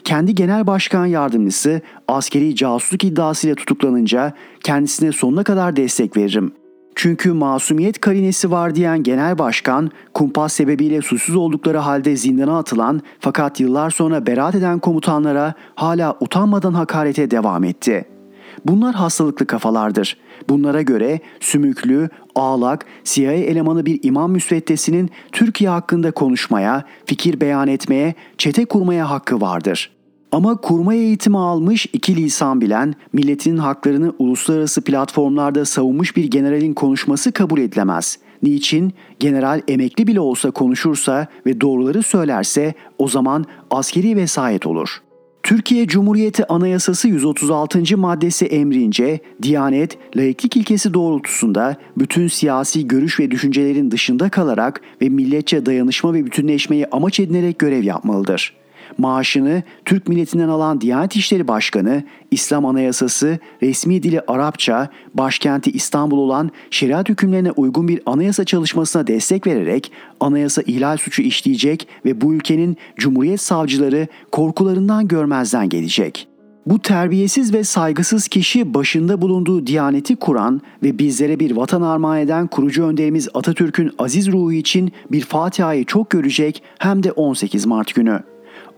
kendi genel başkan yardımcısı askeri casusluk iddiasıyla tutuklanınca kendisine sonuna kadar destek veririm. Çünkü masumiyet karinesi var diyen genel başkan, kumpas sebebiyle suçsuz oldukları halde zindana atılan fakat yıllar sonra beraat eden komutanlara hala utanmadan hakarete devam etti. Bunlar hastalıklı kafalardır. Bunlara göre sümüklü, ağlak, CIA elemanı bir imam müsveddesinin Türkiye hakkında konuşmaya, fikir beyan etmeye, çete kurmaya hakkı vardır. Ama kurma eğitimi almış iki lisan bilen, milletinin haklarını uluslararası platformlarda savunmuş bir generalin konuşması kabul edilemez. Niçin? General emekli bile olsa konuşursa ve doğruları söylerse o zaman askeri vesayet olur.'' Türkiye Cumhuriyeti Anayasası 136. maddesi emrince Diyanet, laiklik ilkesi doğrultusunda bütün siyasi görüş ve düşüncelerin dışında kalarak ve milletçe dayanışma ve bütünleşmeyi amaç edinerek görev yapmalıdır maaşını Türk milletinden alan Diyanet İşleri Başkanı, İslam Anayasası, resmi dili Arapça, başkenti İstanbul olan şeriat hükümlerine uygun bir anayasa çalışmasına destek vererek anayasa ihlal suçu işleyecek ve bu ülkenin Cumhuriyet savcıları korkularından görmezden gelecek.'' Bu terbiyesiz ve saygısız kişi başında bulunduğu diyaneti kuran ve bizlere bir vatan armağan eden kurucu önderimiz Atatürk'ün aziz ruhu için bir Fatiha'yı çok görecek hem de 18 Mart günü.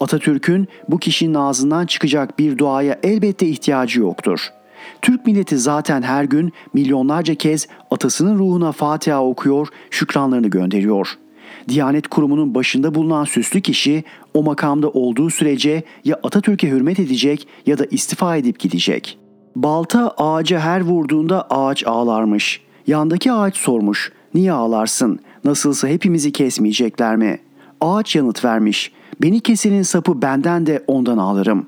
Atatürk'ün bu kişinin ağzından çıkacak bir duaya elbette ihtiyacı yoktur. Türk milleti zaten her gün milyonlarca kez atasının ruhuna Fatiha okuyor, şükranlarını gönderiyor. Diyanet Kurumu'nun başında bulunan süslü kişi o makamda olduğu sürece ya Atatürk'e hürmet edecek ya da istifa edip gidecek. Balta ağaca her vurduğunda ağaç ağlarmış. Yandaki ağaç sormuş. Niye ağlarsın? Nasılsa hepimizi kesmeyecekler mi? Ağaç yanıt vermiş. Beni kesenin sapı benden de ondan alırım.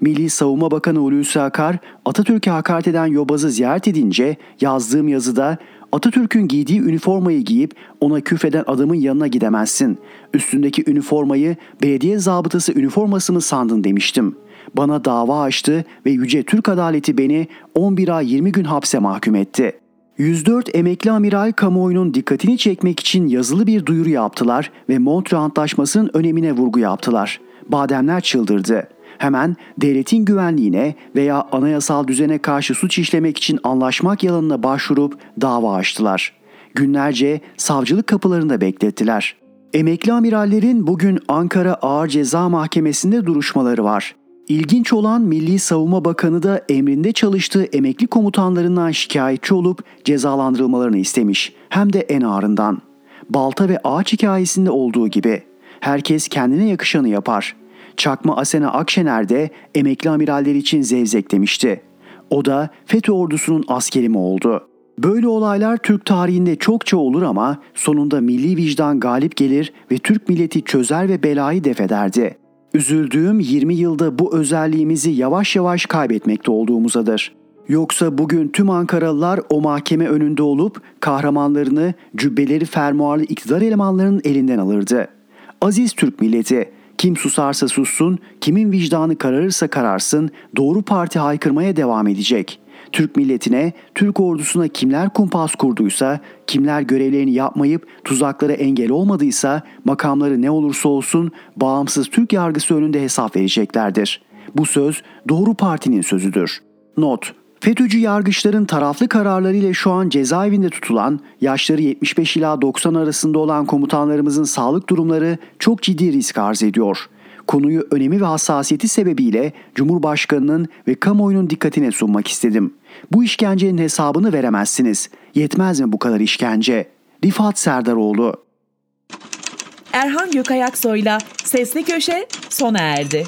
Milli Savunma Bakanı Hulusi Akar, Atatürk'e hakaret eden Yobaz'ı ziyaret edince yazdığım yazıda Atatürk'ün giydiği üniformayı giyip ona küfreden adamın yanına gidemezsin. Üstündeki üniformayı belediye zabıtası üniforması mı sandın demiştim. Bana dava açtı ve Yüce Türk Adaleti beni 11 ay 20 gün hapse mahkum etti.'' 104 emekli amiral kamuoyunun dikkatini çekmek için yazılı bir duyuru yaptılar ve Montreux Antlaşması'nın önemine vurgu yaptılar. Bademler çıldırdı. Hemen devletin güvenliğine veya anayasal düzene karşı suç işlemek için anlaşmak yalanına başvurup dava açtılar. Günlerce savcılık kapılarında beklettiler. Emekli amirallerin bugün Ankara Ağır Ceza Mahkemesi'nde duruşmaları var. İlginç olan Milli Savunma Bakanı da emrinde çalıştığı emekli komutanlarından şikayetçi olup cezalandırılmalarını istemiş. Hem de en ağırından. Balta ve ağaç hikayesinde olduğu gibi. Herkes kendine yakışanı yapar. Çakma Asena Akşener de emekli amiraller için zevzek demişti. O da FETÖ ordusunun askeri mi oldu? Böyle olaylar Türk tarihinde çokça olur ama sonunda milli vicdan galip gelir ve Türk milleti çözer ve belayı def ederdi. Üzüldüğüm 20 yılda bu özelliğimizi yavaş yavaş kaybetmekte olduğumuzadır. Yoksa bugün tüm Ankaralılar o mahkeme önünde olup kahramanlarını cübbeleri fermuarlı iktidar elemanlarının elinden alırdı. Aziz Türk milleti, kim susarsa sussun, kimin vicdanı kararırsa kararsın, doğru parti haykırmaya devam edecek. Türk milletine, Türk ordusuna kimler kumpas kurduysa, kimler görevlerini yapmayıp tuzaklara engel olmadıysa, makamları ne olursa olsun bağımsız Türk yargısı önünde hesap vereceklerdir. Bu söz doğru partinin sözüdür. Not FETÖ'cü yargıçların taraflı kararlarıyla şu an cezaevinde tutulan, yaşları 75 ila 90 arasında olan komutanlarımızın sağlık durumları çok ciddi risk arz ediyor. Konuyu önemi ve hassasiyeti sebebiyle Cumhurbaşkanının ve kamuoyunun dikkatine sunmak istedim. Bu işkencenin hesabını veremezsiniz. Yetmez mi bu kadar işkence? Rifat Serdaroğlu Erhan Gökayaksoy'la Sesli Köşe sona erdi.